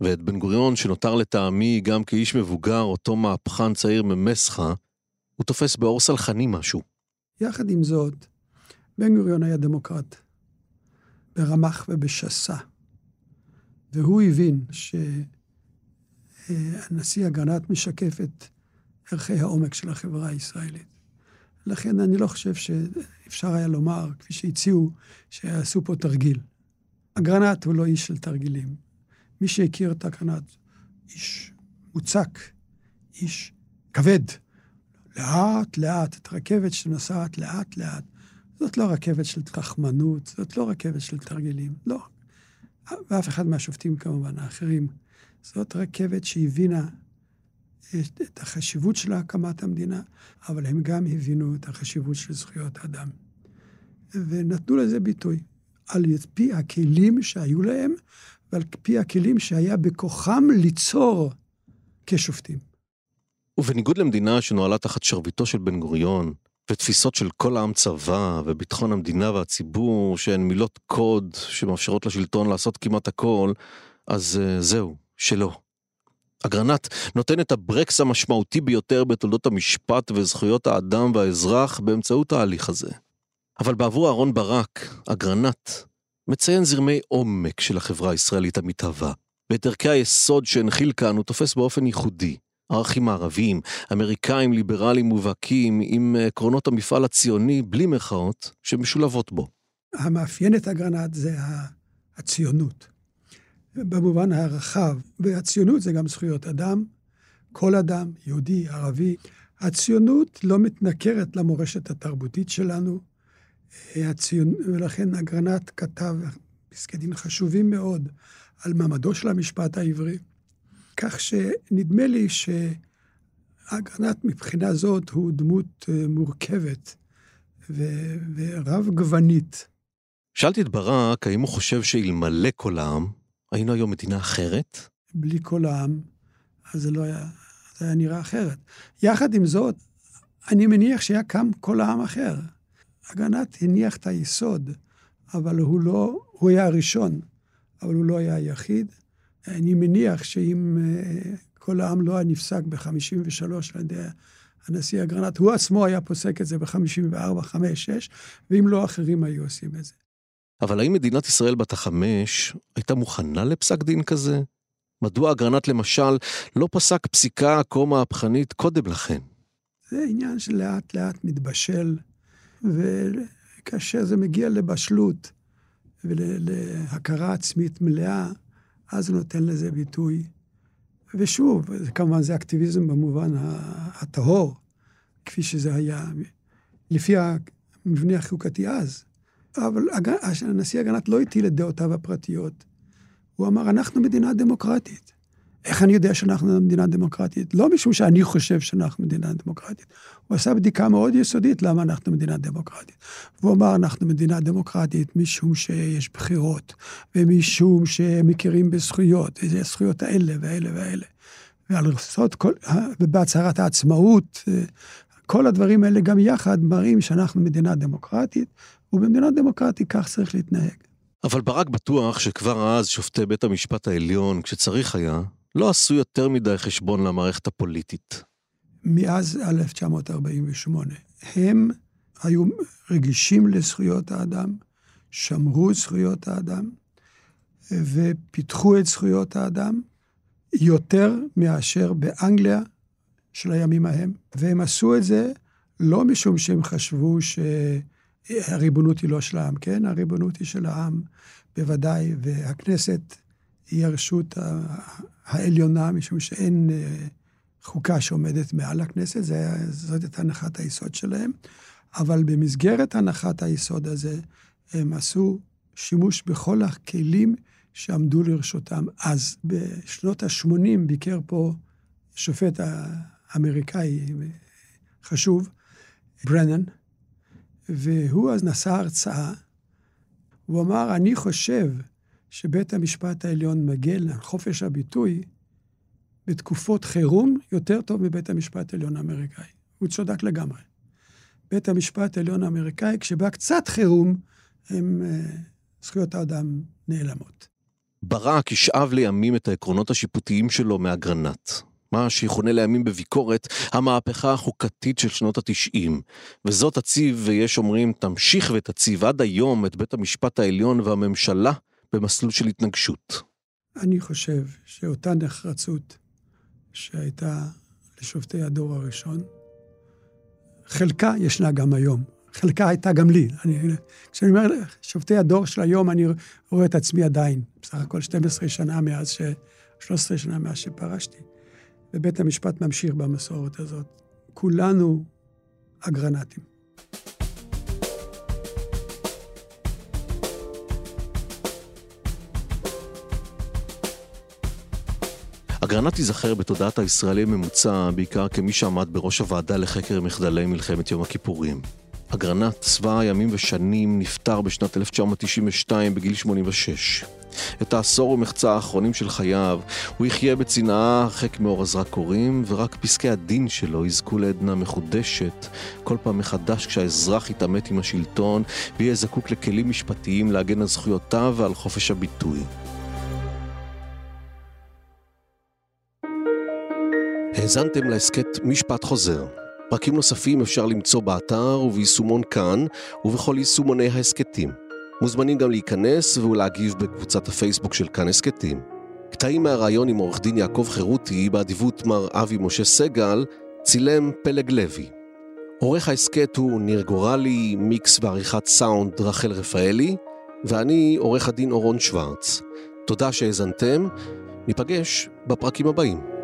ואת בן גוריון, שנותר לטעמי גם כאיש מבוגר, אותו מהפכן צעיר ממסחה, הוא תופס באור סלחני משהו. יחד עם זאת, בן גוריון היה דמוקרט, ברמ"ח ובשסה. והוא הבין שהנשיא אגרנט משקף את ערכי העומק של החברה הישראלית. לכן אני לא חושב שאפשר היה לומר, כפי שהציעו, שעשו פה תרגיל. אגרנט הוא לא איש של תרגילים. מי שהכיר את אגרנט, איש מוצק, איש כבד. לאט לאט, את רכבת שנוסעת לאט לאט. זאת לא רכבת של תחמנות, זאת לא רכבת של תרגילים, לא. ואף אחד מהשופטים כמובן, האחרים. זאת רכבת שהבינה את, החשיבות של הקמת המדינה, אבל הם גם הבינו את החשיבות של זכויות האדם. ונתנו לזה ביטוי, על פי הכלים שהיו להם, ועל פי הכלים שהיה בכוחם ליצור כשופטים. ובניגוד למדינה שנוהלה תחת שרביטו של בן גוריון, ותפיסות של כל העם צבא, וביטחון המדינה והציבור, שהן מילות קוד שמאפשרות לשלטון לעשות כמעט הכל, אז uh, זהו, שלא. אגרנט נותן את הברקס המשמעותי ביותר בתולדות המשפט וזכויות האדם והאזרח באמצעות ההליך הזה. אבל בעבור אהרן ברק, אגרנט מציין זרמי עומק של החברה הישראלית המתהווה. ואת ערכי היסוד שהנחיל כאן הוא תופס באופן ייחודי. ערכים מערביים, אמריקאים ליברליים מובהקים עם עקרונות המפעל הציוני, בלי מירכאות, שמשולבות בו. המאפיין את אגרנט זה הציונות. במובן הרחב, והציונות זה גם זכויות אדם, כל אדם, יהודי, ערבי. הציונות לא מתנכרת למורשת התרבותית שלנו, הציונ... ולכן אגרנט כתב פסקי דין חשובים מאוד על מעמדו של המשפט העברי, כך שנדמה לי שאגרנט מבחינה זאת הוא דמות אה, מורכבת ו... ורב גוונית. שאלתי את ברק האם הוא חושב שאלמלא כל העם, היינו היום מדינה אחרת? בלי כל העם, אז זה לא היה, זה היה נראה אחרת. יחד עם זאת, אני מניח שהיה קם כל העם אחר. אגנת הניח את היסוד, אבל הוא לא, הוא היה הראשון, אבל הוא לא היה היחיד. אני מניח שאם אה, כל העם לא היה נפסק ב-53 על ידי הנשיא אגרנט, הוא עצמו היה פוסק את זה ב-54, 5, 6, ואם לא, אחרים היו עושים את זה. אבל האם מדינת ישראל בת החמש הייתה מוכנה לפסק דין כזה? מדוע אגרנט למשל לא פסק פסיקה כה מהפכנית קודם לכן? זה עניין שלאט לאט מתבשל, וכאשר זה מגיע לבשלות ולהכרה עצמית מלאה, אז הוא נותן לזה ביטוי. ושוב, כמובן זה אקטיביזם במובן הטהור, כפי שזה היה, לפי המבנה החוקתי אז. אבל הנשיא אגרנט לא הטיל את דעותיו הפרטיות. הוא אמר, אנחנו מדינה דמוקרטית. איך אני יודע שאנחנו מדינה דמוקרטית? לא משום שאני חושב שאנחנו מדינה דמוקרטית. הוא עשה בדיקה מאוד יסודית למה אנחנו מדינה דמוקרטית. והוא אמר, אנחנו מדינה דמוקרטית משום שיש בחירות, ומשום שמכירים בזכויות, איזה זכויות האלה והאלה והאלה. ועל רצות כל, ובהצהרת העצמאות, כל הדברים האלה גם יחד מראים שאנחנו מדינה דמוקרטית, ובמדינה דמוקרטית כך צריך להתנהג. אבל ברק בטוח שכבר אז שופטי בית המשפט העליון, כשצריך היה, לא עשו יותר מדי חשבון למערכת הפוליטית. מאז 1948. הם היו רגישים לזכויות האדם, שמרו את זכויות האדם, ופיתחו את זכויות האדם יותר מאשר באנגליה של הימים ההם. והם עשו את זה לא משום שהם חשבו ש... הריבונות היא לא של העם, כן? הריבונות היא של העם, בוודאי, והכנסת היא הרשות העליונה, משום שאין אה, חוקה שעומדת מעל הכנסת, זה, זאת הייתה הנחת היסוד שלהם. אבל במסגרת הנחת היסוד הזה, הם עשו שימוש בכל הכלים שעמדו לרשותם. אז בשנות ה-80 ביקר פה שופט האמריקאי חשוב, ברנן, והוא אז נשא הרצאה, הוא אמר, אני חושב שבית המשפט העליון מגן על חופש הביטוי בתקופות חירום יותר טוב מבית המשפט העליון האמריקאי. הוא צודק לגמרי. בית המשפט העליון האמריקאי, כשבא קצת חירום, הם, אה, זכויות האדם נעלמות. ברק ישאב לימים את העקרונות השיפוטיים שלו מאגרנט. מה שיכונה לימים בביקורת המהפכה החוקתית של שנות התשעים. וזאת תציב, ויש אומרים, תמשיך ותציב עד היום את בית המשפט העליון והממשלה במסלול של התנגשות. אני חושב שאותה נחרצות שהייתה לשופטי הדור הראשון, חלקה ישנה גם היום. חלקה הייתה גם לי. אני, כשאני אומר שופטי הדור של היום, אני רואה את עצמי עדיין. בסך הכל 12 שנה מאז ש... 13 שנה מאז שפרשתי. ובית המשפט ממשיך במסורת הזאת. כולנו אגרנטים. אגרנט תיזכר בתודעת הישראלי הממוצע בעיקר כמי שעמד בראש הוועדה לחקר מחדלי מלחמת יום הכיפורים. אגרנט, צבא הימים ושנים, נפטר בשנת 1992 בגיל 86. את העשור ומחצה האחרונים של חייו הוא יחיה בצנעה הרחק מאור הזרקורים, ורק פסקי הדין שלו יזכו לעדנה מחודשת כל פעם מחדש כשהאזרח יתעמת עם השלטון ויהיה זקוק לכלים משפטיים להגן על זכויותיו ועל חופש הביטוי. האזנתם להסכת משפט חוזר. פרקים נוספים אפשר למצוא באתר וביישומון כאן ובכל יישומוני ההסכתים. מוזמנים גם להיכנס ולהגיב בקבוצת הפייסבוק של כאן הסכתים. קטעים מהראיון עם עורך דין יעקב חירותי באדיבות מר אבי משה סגל צילם פלג לוי. עורך ההסכת הוא ניר גורלי, מיקס ועריכת סאונד רחל רפאלי, ואני עורך הדין אורון שוורץ. תודה שהאזנתם, ניפגש בפרקים הבאים.